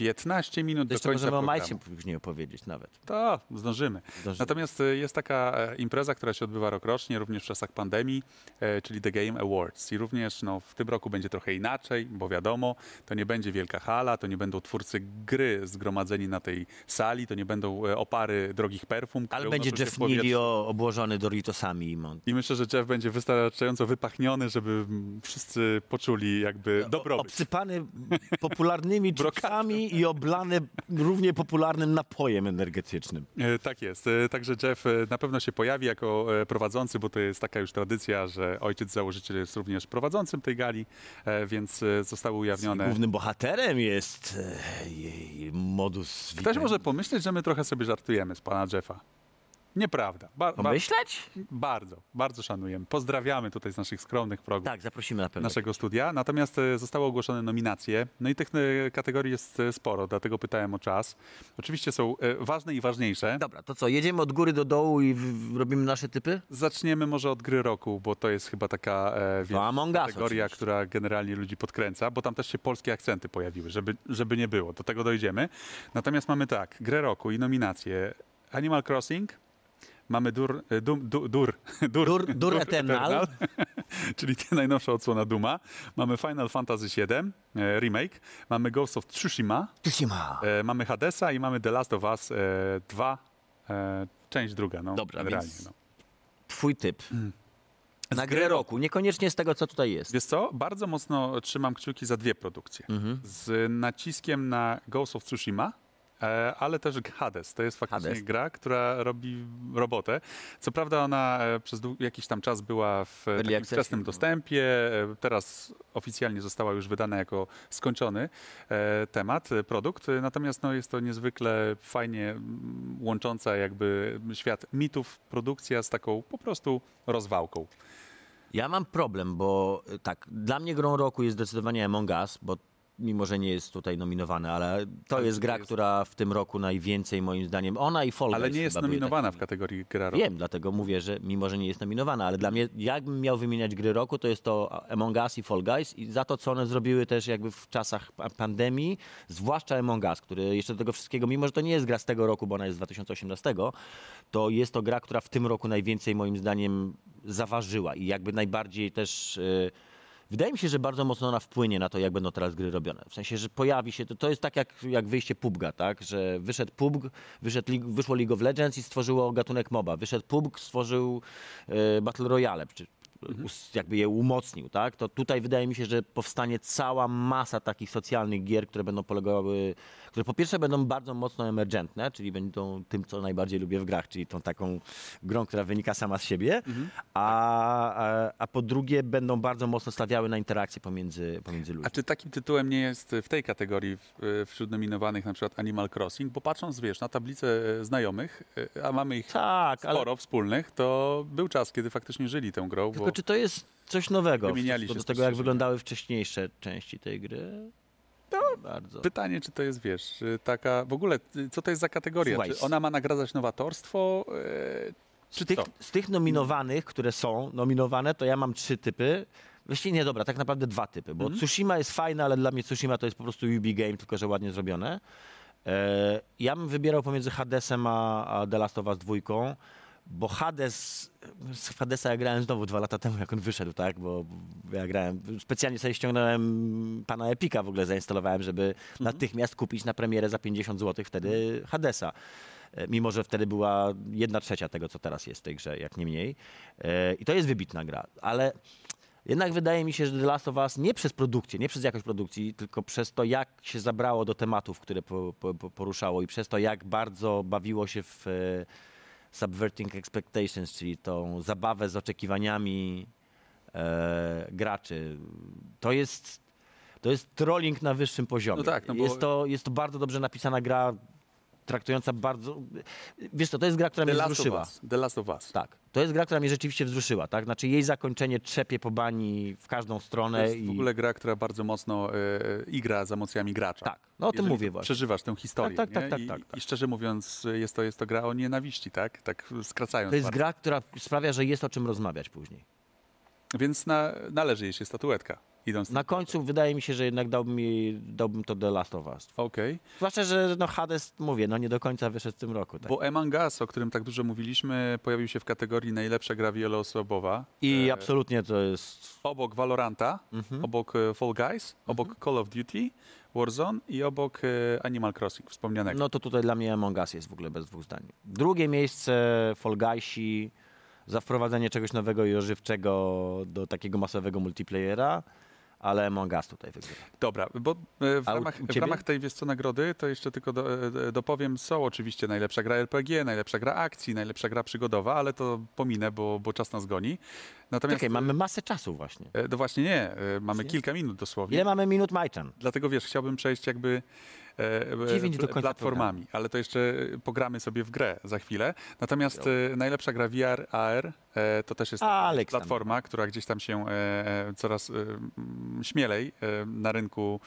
15 minut do jeszcze końca możemy o. Majcie później opowiedzieć nawet. To, zdążymy. Zdążymy. Natomiast e, jest taka e, impreza, która się odbywa rokrocznie, również w czasach pandemii, e, czyli The Game Awards. I również no, w tym roku będzie trochę inaczej, bo wiadomo, to nie będzie wielka hala, to nie będą twórcy gry zgromadzeni na tej sali, to nie będą opary drogich perfum, Ale będzie Jeff. Nilio obłożony Doritosami. i Mon- I myślę, że Jeff będzie wystarczająco wypachniony, żeby mm, wszyscy poczuli jakby dobrobyt. Obsypany popularnymi chipsami i oblany równie popularnym napojem energetycznym. E, Tak jest. E, Także Jeff e, na pewno się pojawi jako prowadzący, bo to jest taka już tradycja, że ojciec założyciel jest również prowadzącym tej gali, więc zostały ujawnione. Głównym bohaterem jest jej modus Ktoś może pomyśleć, że my trochę sobie żartujemy z pana Jeffa. Nieprawda. Ba- ba- Pomyśleć? bardzo, bardzo szanujemy. Pozdrawiamy tutaj z naszych skromnych progów. Tak, zaprosimy na pewno. Naszego studia. Natomiast e, zostały ogłoszone nominacje. No i tych e, kategorii jest e, sporo, dlatego pytałem o czas. Oczywiście są ważne i ważniejsze. Dobra, to co, jedziemy od góry do dołu i robimy nasze typy? Zaczniemy może od gry roku, bo to jest chyba taka e, Us kategoria, która generalnie ludzi podkręca, bo tam też się polskie akcenty pojawiły, żeby, żeby nie było. Do tego dojdziemy. Natomiast mamy tak, grę roku i nominacje Animal Crossing, mamy Dur, e, dum, du, dur, dur, Dur- Dur Eternal. czyli najnowsza odsłona Duma. Mamy Final Fantasy VII e, Remake, mamy Ghost of Tsushima, Tsushima. e, mamy Hadesa i mamy The Last of Us e, 2, e, część druga. No, Dobra, więc- no. Twój typ. Na gry grę roku, niekoniecznie z tego, co tutaj jest. Wiesz co? Bardzo mocno trzymam kciuki za dwie produkcje. Mhm. Z naciskiem na Ghost of Tsushima, ale też Hades. To jest faktycznie Hades. gra, która robi robotę. Co prawda ona e, przez jakiś tam czas była w e, Early wczesnym no. dostępie. E, Teraz oficjalnie została już wydana jako skończony e, temat, e, produkt. E, Natomiast no, jest to niezwykle fajnie łącząca jakby świat mitów, produkcja z taką po prostu rozwałką. Ja mam problem, bo tak, dla mnie grą roku jest zdecydowanie Among Us, bo mimo że nie jest tutaj nominowana, ale to Ale jest gra, jest- która w tym roku najwięcej moim zdaniem, ona i Fall Ale nie jest nominowana w kategorii gra roku. Wiem, dlatego mówię, że mimo, że nie jest nominowana, ale dla mnie, jakbym miał wymieniać gry roku, to jest to Among Us i Fall Guys i za to, co one zrobiły też jakby w czasach pa- pandemii, zwłaszcza Among Us, który jeszcze do tego wszystkiego, mimo że to nie jest gra z tego roku, bo ona jest z 2018, to jest to gra, która w tym roku najwięcej moim zdaniem zaważyła i jakby najbardziej też... y, Wydaje mi się, że bardzo mocno ona wpłynie na to, jak będą teraz gry robione. W sensie, że pojawi się, to, to jest tak jak, jak wyjście PUBG'a, tak? Że wyszedł PUBG, wyszedł, wyszło League of Legends i stworzyło gatunek MOBA. Wyszedł PUBG, stworzył e, Battle Royale, czy jakby je umocnił, tak? To tutaj wydaje mi się, że powstanie cała masa takich socjalnych gier, które będą polegały, które po pierwsze będą bardzo mocno emergentne, czyli będą tym, co najbardziej lubię w grach, czyli tą taką grą, która wynika sama z siebie, a, a, a po drugie będą bardzo mocno stawiały na interakcje pomiędzy, pomiędzy ludźmi. A czy takim tytułem nie jest w tej kategorii w- wśród nominowanych na przykład Animal Crossing? Bo patrząc, wiesz, na tablicę e, znajomych, e, a mamy ich Tak, ale sporo wspólnych, to był czas, kiedy faktycznie żyli tą grą, bo tylko czy to jest coś nowego Wymieniali do tego, jak wyglądały wcześniejsze części tej gry? bardzo. pytanie, czy to jest, wiesz, czy taka, w ogóle, y, co to jest za kategoria? Czy ona ma nagradzać nowatorstwo, e, czy Z tych, z tych nominowanych, które są nominowane, to ja mam trzy typy. Właściwie nie, dobra, tak naprawdę dwa typy, bo Mhm. Tsushima jest fajna, ale dla mnie Tsushima to jest po prostu UB game, tylko że ładnie zrobione. E, ja bym wybierał pomiędzy Hadesem a, a The Last of Us dwójką, bo Hades, z Hadesa ja grałem znowu dwa lata temu, jak on wyszedł, tak, bo ja grałem, specjalnie sobie ściągnąłem pana Epika w ogóle zainstalowałem, żeby natychmiast kupić na premierę za 50 zł wtedy Hadesa. E, Mimo, że wtedy była jedna trzecia tego, co teraz jest w tej grze, jak nie mniej. E, I to jest wybitna gra, ale jednak wydaje mi się, że The Last of Us nie przez produkcję, nie przez jakość produkcji, tylko przez to, jak się zabrało do tematów, które po, po, po- poruszało i przez to, jak bardzo bawiło się w e, subverting expectations, czyli tą zabawę z oczekiwaniami e, graczy. To jest, to jest trolling na wyższym poziomie. No tak, no bo- jest, to, jest to bardzo dobrze napisana gra, traktująca bardzo... Wiesz co, to jest gra, która The mnie Last wzruszyła. Us. The Last of Us. Tak. To jest gra, która mnie rzeczywiście wzruszyła, tak? Znaczy jej zakończenie trzepie po bani w każdą To stronę jest i... w ogóle gra, która bardzo mocno e, igra z emocjami gracza. Tak, no o tym mówię właśnie. Przeżywasz tę historię. Tak, tak, nie? tak, tak, I, tak, tak. I szczerze mówiąc, jest to, jest to gra o nienawiści, tak? Tak skracając. To jest bardzo. gra, która sprawia, że jest o czym rozmawiać później. Więc na, należy jej się statuetka. Idąc Na końcu wydaje mi się, że jednak dałbym, jej, dałbym to The Last of Us. Okej. Zwłaszcza, że no Hades, mówię, no nie do końca wyszedł w tym roku. Tak? Bo Among Us, o którym tak dużo mówiliśmy, pojawił się w kategorii najlepsza gra wieloosobowa. I E, absolutnie to jest... Obok Valoranta, Mhm. obok e, Fall Guys, obok Call of Duty, Warzone i obok e, Animal Crossing wspomnianego. No to tutaj dla mnie Among Us jest w ogóle bez dwóch zdań. Drugie miejsce Fall Guysi za wprowadzenie czegoś nowego i ożywczego do takiego masowego multiplayera, ale Among Us tutaj wygrywa. Dobra, bo e, w ramach, w ramach tej wiesz co nagrody, to jeszcze tylko do, e, dopowiem, są oczywiście najlepsza gra RPG, najlepsza gra akcji, najlepsza gra przygodowa, ale to pominę, bo, bo czas nas goni. Natomiast Czekaj, mamy masę czasu właśnie. e, No właśnie nie, e, mamy kilka minut dosłownie. Ile mamy minut Majczan? Dlatego wiesz, chciałbym przejść jakby e, e, pl- platformami, ale to jeszcze pogramy sobie w grę za chwilę. Natomiast e, najlepsza gra VR, AR to też jest Alex tam. platforma, która gdzieś tam się e, e, coraz e, śmielej e, na rynku,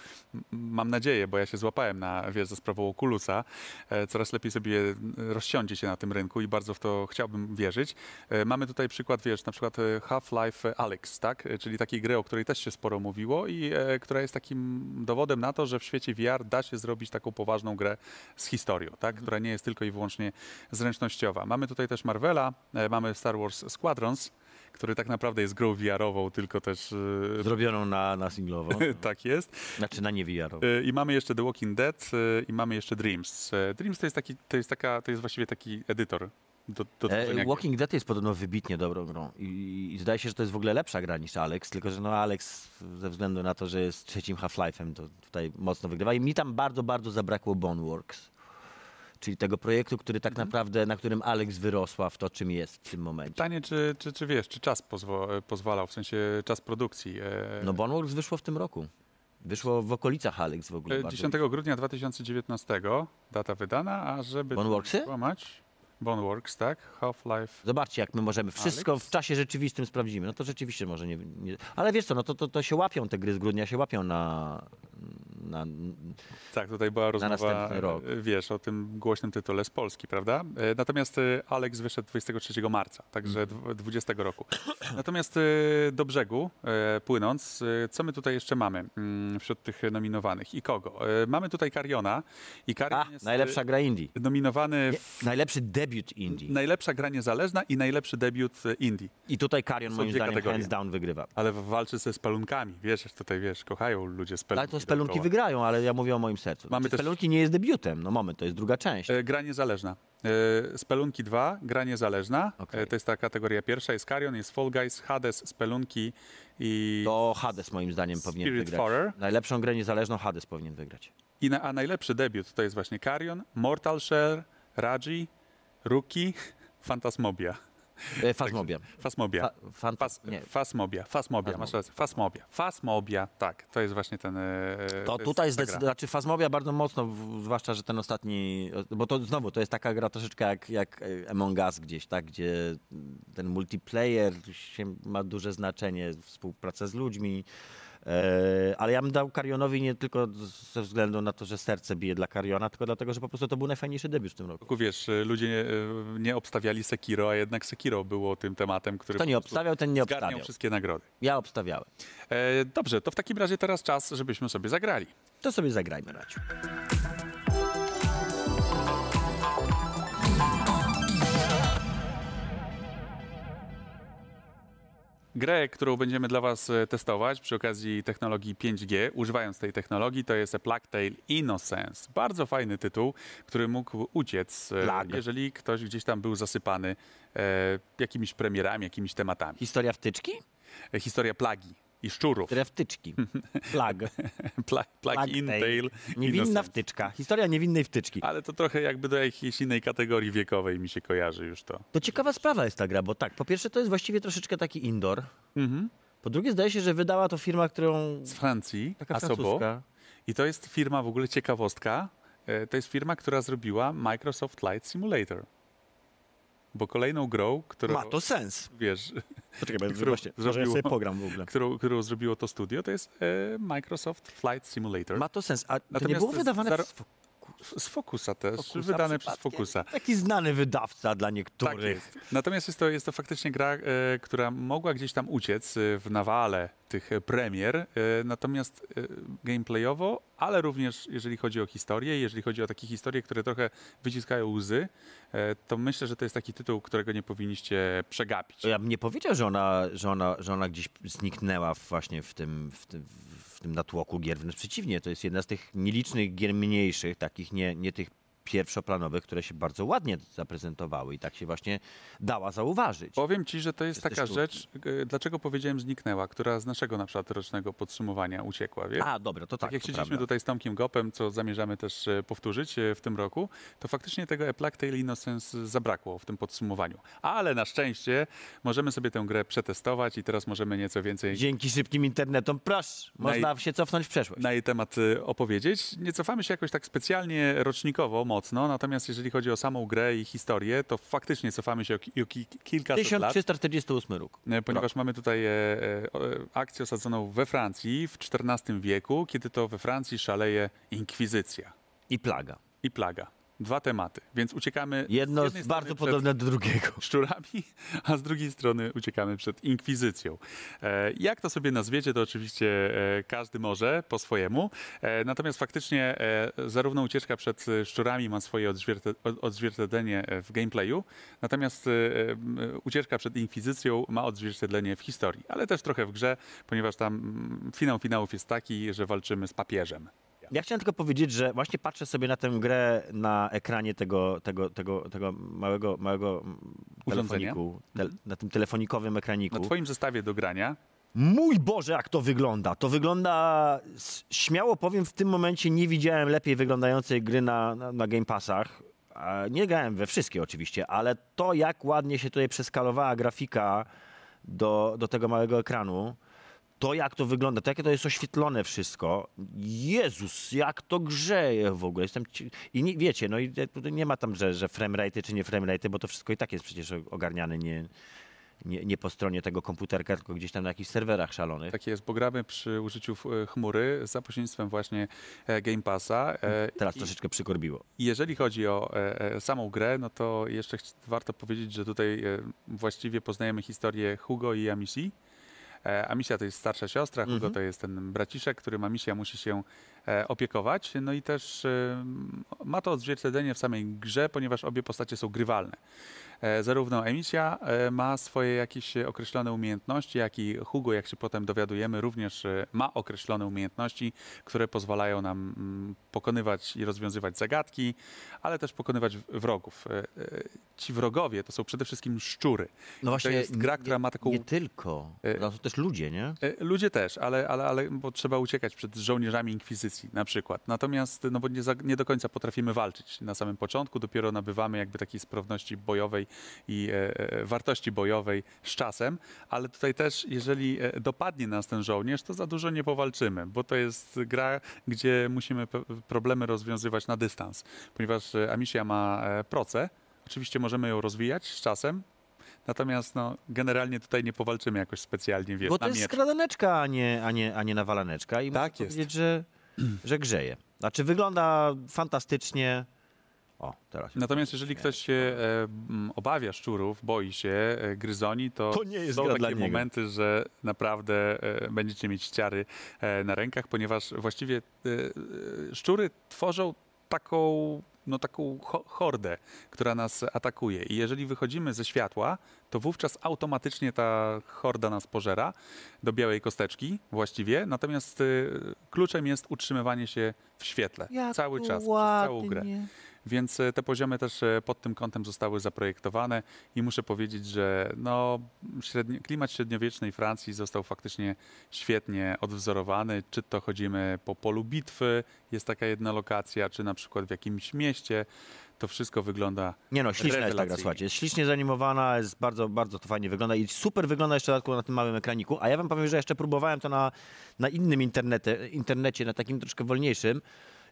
mam nadzieję, bo ja się złapałem na, wiesz, za sprawą Oculusa, e, coraz lepiej sobie rozsiądzie się na tym rynku i bardzo w to chciałbym wierzyć. E, Mamy tutaj przykład, wiesz, na przykład e, Half-Life Alyx, tak? E, Czyli takiej gry, o której też się sporo mówiło i e, która jest takim dowodem na to, że w świecie VR da się zrobić taką poważną grę z historią, tak? Która nie jest tylko i wyłącznie zręcznościowa. Mamy tutaj też Marvela, e, mamy Star Wars Squadrons, który tak naprawdę jest grą VR-ową, tylko też e, Zrobioną na, na singlowo. tak jest. Znaczy na nie VR. E, I mamy jeszcze The Walking Dead e, i mamy jeszcze Dreams. Dreams to jest taki, to jest taka, to jest właściwie taki edytor do, do E. Walking Dead jest podobno wybitnie dobrą grą I, i zdaje się, że to jest w ogóle lepsza gra niż Alex, tylko że no Alex ze względu na to, że jest trzecim Half-Life'em, to tutaj mocno wygrywa i mi tam bardzo, bardzo zabrakło Boneworks, czyli tego projektu, który tak Mhm. naprawdę, na którym Alex wyrosła w to, czym jest w tym momencie. Pytanie, czy, czy, czy wiesz, czy czas pozwo- pozwalał, w sensie czas produkcji. E, No Boneworks wyszło w tym roku. Wyszło w okolicach Alex w ogóle. e, bardzo. 10 grudnia 2019 data wydana, a żeby Boneworksy? kłamać, Boneworks, tak? Half-Life. Zobaczcie, jak my możemy wszystko Alex? w czasie rzeczywistym sprawdzimy. No to rzeczywiście może nie, nie... Ale wiesz co, no to, to, to się łapią te gry z grudnia, się łapią na, na Tak, tutaj była rozmowa, następny rok. e, wiesz, o tym głośnym tytule z Polski, prawda? E, Natomiast e, Alex wyszedł 23 marca, także Mhm. dw- 20 roku. Natomiast do brzegu płynąc, co my tutaj jeszcze mamy mm, wśród tych nominowanych i kogo? Mamy tutaj Kariona i Karion A, jest najlepsza gra Indie. e, nominowany w najlepszy debiut Indie. najlepsza gra niezależna i najlepszy debiut indie. I tutaj Karion moim zdaniem kategorie. hands down wygrywa. Ale walczy ze spelunkami, wiesz, tutaj wiesz, kochają ludzie spelunki. Ale to spelunki dookoła. Wygrają, ale ja mówię o moim sercu. Mamy Mamy też- Spelunki nie jest debiutem, no moment, to jest druga część. E, Gra niezależna. E, Spelunki 2, gra niezależna. Okej. E, To jest ta kategoria pierwsza. Jest Carrion, jest Fall Guys, Hades, Spelunki i, To Hades moim zdaniem powinien Spirit wygrać. Farer. Najlepszą grę niezależną Hades powinien wygrać. i na, a najlepszy debiut to jest właśnie Carrion, Mortal Shell, Raji, Rookie, Fantasmobia. E, Fasmobia. Fasmobia. Fa, Fas, nie. Fasmobia, Fasmobia, masz Fasmobia. rację. Fasmobia, Fasmobia, tak, to jest właśnie ten. e, To tutaj zdecydowanie, znaczy Fasmobia bardzo mocno, zwłaszcza, że ten ostatni, bo to znowu, to jest taka gra troszeczkę jak, jak e, Among Us gdzieś, tak, gdzie ten multiplayer ma duże znaczenie, współpraca z ludźmi, ale ja bym dał Karionowi nie tylko ze względu na to, że serce bije dla Kariona, tylko dlatego, że po prostu to był najfajniejszy debiut w tym roku. wiesz, ludzie nie, nie obstawiali Sekiro, a jednak Sekiro było tym tematem, który Kto nie obstawiał, ten nie obstawiał. wszystkie nagrody. Ja obstawiałem. E, dobrze, to w takim razie teraz czas, żebyśmy sobie zagrali. To sobie zagrajmy, Raciu. Grę, którą będziemy dla Was e, testować przy okazji technologii 5G, używając tej technologii, to jest A Plague Tale Innocence. Bardzo fajny tytuł, który mógł uciec, e, Plague. jeżeli ktoś gdzieś tam był zasypany e, jakimiś premierami, jakimiś tematami. Historia wtyczki? E, historia plagi i szczurów. Historia wtyczki. Flag. Pla, Plague Plague in Tale. Tale Niewinna Innocence. wtyczka. Historia niewinnej wtyczki. Ale to trochę jakby do jakiejś innej kategorii wiekowej mi się kojarzy już to. To ciekawa sprawa jest ta gra, bo tak, po pierwsze to jest właściwie troszeczkę taki indoor. Mhm. Po drugie zdaje się, że wydała to firma, którą... Z Francji, Taka Asobo. francuska. I to jest firma, w ogóle ciekawostka, e, to jest firma, która zrobiła Microsoft Flight Simulator. Bo kolejną grą, którą, Ma to sens. wiesz, Poczekaj, Którą właśnie, może ja zrobiło- sobie pogram w ogóle. którą, którą zrobiło to studio, to jest e, Microsoft Flight Simulator. Ma to sens. A to nie Natomiast było wydawane zar- przez Z Focusa też, Focusa wydane przez? Focusa. Taki znany wydawca dla Tak niektórych. jest. Natomiast jest to, jest to faktycznie gra, e, która mogła gdzieś tam uciec e, w nawale tych e, premier, e, natomiast e, gameplayowo, ale również jeżeli chodzi o historię, jeżeli chodzi o takie historie, które trochę wyciskają łzy, e, to myślę, że to jest taki tytuł, którego nie powinniście przegapić. Ja bym nie powiedział, że ona, że ona, że ona gdzieś zniknęła właśnie w tym, w tym, w tym natłoku gier. Wręcz przeciwnie, to jest jedna z tych nielicznych gier mniejszych, takich nie, nie tych pierwszoplanowych, które się bardzo ładnie zaprezentowały i tak się właśnie dała zauważyć. Powiem ci, że to jest taka sztuki. rzecz, e, dlaczego powiedziałem zniknęła, która z naszego na przykład rocznego podsumowania uciekła, wiesz? A, dobra, to tak. Tak jak siedzieliśmy prawda. tutaj z Tomkiem Gopem, co zamierzamy też e, powtórzyć e, w tym roku, to faktycznie tego A Plague Tale Innocence zabrakło w tym podsumowaniu. Ale na szczęście możemy sobie tę grę przetestować i teraz możemy nieco więcej Dzięki szybkim internetom, proszę, można się cofnąć w przeszłość. na jej temat opowiedzieć. Nie cofamy się jakoś tak specjalnie rocznikowo mocno, natomiast jeżeli chodzi o samą grę i historię, to faktycznie cofamy się o, ki- o ki- kilkaset lat. 1348 rok. E, Ponieważ mamy tutaj e, e, e, akcję osadzoną we Francji w XIV wieku, kiedy to we Francji szaleje inkwizycja I plaga. i plaga. Dwa tematy, więc uciekamy Jedno z bardzo podobne do drugiego. szczurami, a z drugiej strony uciekamy przed inkwizycją. E, jak to sobie nazwiecie, to oczywiście e, każdy może po swojemu. E, natomiast faktycznie zarówno ucieczka przed szczurami ma swoje odzwierciedlenie w gameplayu, natomiast ucieczka przed inkwizycją ma odzwierciedlenie w historii, ale też trochę w grze, ponieważ tam mm, finał finałów jest taki, że walczymy z papieżem. Ja chciałem tylko powiedzieć, że właśnie patrzę sobie na tę grę na ekranie tego, tego, tego, tego małego, małego mm, telefoniku, tel, na tym telefonikowym ekraniku. Na twoim zestawie do grania Mój Boże, jak to wygląda! To wygląda, śmiało powiem, w tym momencie nie widziałem lepiej wyglądającej gry na, na, na Game Passach. Nie grałem we wszystkie oczywiście, ale to jak ładnie się tutaj przeskalowała grafika do, do tego małego ekranu, to jak to wygląda, to jakie to jest oświetlone wszystko. Jezus, jak to grzeje w ogóle. Jestem ci... I nie, wiecie, no i tutaj nie ma tam, że, że framerate czy nie framerate, bo to wszystko i tak jest przecież ogarniane nie, nie, nie po stronie tego komputerka, tylko gdzieś tam na jakichś serwerach szalonych. Tak jest, bo gramy przy użyciu e, chmury za pośrednictwem właśnie e, Game Passa. e, Teraz i- troszeczkę przykorbiło. Jeżeli chodzi o samą grę, no to jeszcze warto powiedzieć, że tutaj właściwie poznajemy historię Hugo i Amici. E, Amicia to jest starsza siostra, Hugo Mhm. to jest ten braciszek, którym Amicia musi się e, opiekować. No i też e, ma to odzwierciedlenie w samej grze, ponieważ obie postacie są grywalne. E, Zarówno Emicia e, ma swoje jakieś określone umiejętności, jak i Hugo, jak się potem dowiadujemy, również e, ma określone umiejętności, które pozwalają nam mm, pokonywać i rozwiązywać zagadki, ale też pokonywać wrogów. Ci wrogowie to są przede wszystkim szczury. No właśnie, jest gra, nie- która ma taką- Nie tylko, E, to też ludzie, nie? Ludzie też, ale, ale, ale bo trzeba uciekać przed żołnierzami inkwizycji na przykład. Natomiast no bo nie, za, nie do końca potrafimy walczyć na samym początku, dopiero nabywamy jakby takiej sprawności bojowej i e, e, wartości bojowej z czasem, ale tutaj też jeżeli e, dopadnie nas ten żołnierz, to za dużo nie powalczymy, bo to jest gra, gdzie musimy problemy rozwiązywać na dystans, ponieważ Amicia ma proce, oczywiście możemy ją rozwijać z czasem, Natomiast no, generalnie tutaj nie powalczymy jakoś specjalnie, wiesz, Bo to jest miecz. skradaneczka, a nie, a nie, a nie nawalaneczka. I Tak muszę jest. powiedzieć, że, że grzeje. Znaczy wygląda fantastycznie. O, teraz. Natomiast jeżeli ktoś się e, obawia szczurów, boi się e, gryzoni, to, To nie jest są takie dla niego. momenty, że naprawdę e, będziecie mieć ciary e, na rękach, ponieważ właściwie e, e, szczury tworzą taką, no, taką ho- hordę, która nas atakuje. I jeżeli wychodzimy ze światła, to wówczas automatycznie ta horda nas pożera do białej kosteczki właściwie. Natomiast e, kluczem jest utrzymywanie się w świetle cały czas, przez całą grę. Więc e, te poziomy też e, pod tym kątem zostały zaprojektowane i muszę powiedzieć, że no, średni, klimat średniowiecznej Francji został faktycznie świetnie odwzorowany. Czy to chodzimy po polu bitwy, jest taka jedna lokacja, czy na przykład w jakimś mieście. To wszystko wygląda Nie no, śliczna jest ta gra, słuchajcie. Jest ślicznie zanimowana, jest bardzo, bardzo to fajnie wygląda i super wygląda jeszcze dodatkowo na tym małym ekraniku. A ja wam powiem, że jeszcze próbowałem to na, na innym internecie, internecie, na takim troszkę wolniejszym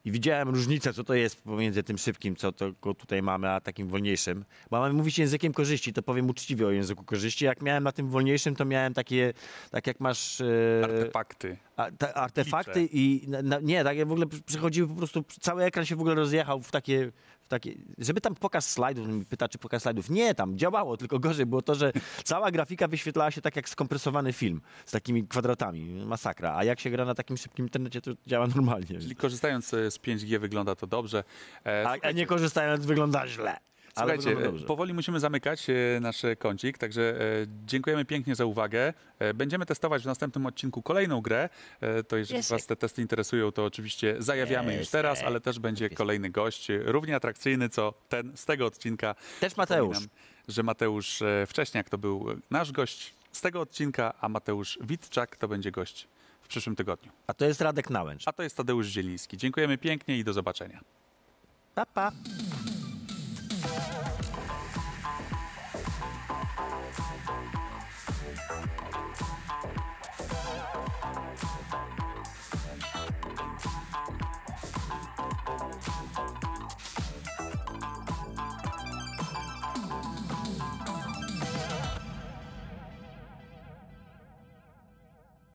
i widziałem różnicę, co to jest pomiędzy tym szybkim, co to go tutaj mamy, a takim wolniejszym. Bo mamy mówić językiem korzyści, to powiem uczciwie o języku korzyści. Jak miałem na tym wolniejszym, to miałem takie, tak jak masz... e, artefakty. a, te artefakty i na, nie, tak w ogóle przychodziły po prostu, cały ekran się w ogóle rozjechał w takie, takie żeby tam pokaz slajdów, mi pyta czy pokaz slajdów, nie, tam działało, tylko gorzej było to, że cała grafika wyświetlała się tak jak skompresowany film, z takimi kwadratami, masakra, a jak się gra na takim szybkim internecie, to działa normalnie. Czyli korzystając e, z 5G wygląda to dobrze. E, A, a nie korzystając wygląda źle. Ale Słuchajcie, e, powoli musimy zamykać e, nasz kącik, także e, dziękujemy pięknie za uwagę. Będziemy testować w następnym odcinku kolejną grę. To jeżeli Piesek. Was te testy interesują, to oczywiście zajawiamy już Piesek. teraz, ale też będzie kolejny gość, równie atrakcyjny co ten z tego odcinka. Też Mateusz. Przypominam, że Mateusz Wcześniak to był nasz gość z tego odcinka, a Mateusz Witczak to będzie gość w przyszłym tygodniu. A to jest Radek Nałęcz. A to jest Tadeusz Zieliński. Dziękujemy pięknie i do zobaczenia. Pa, pa.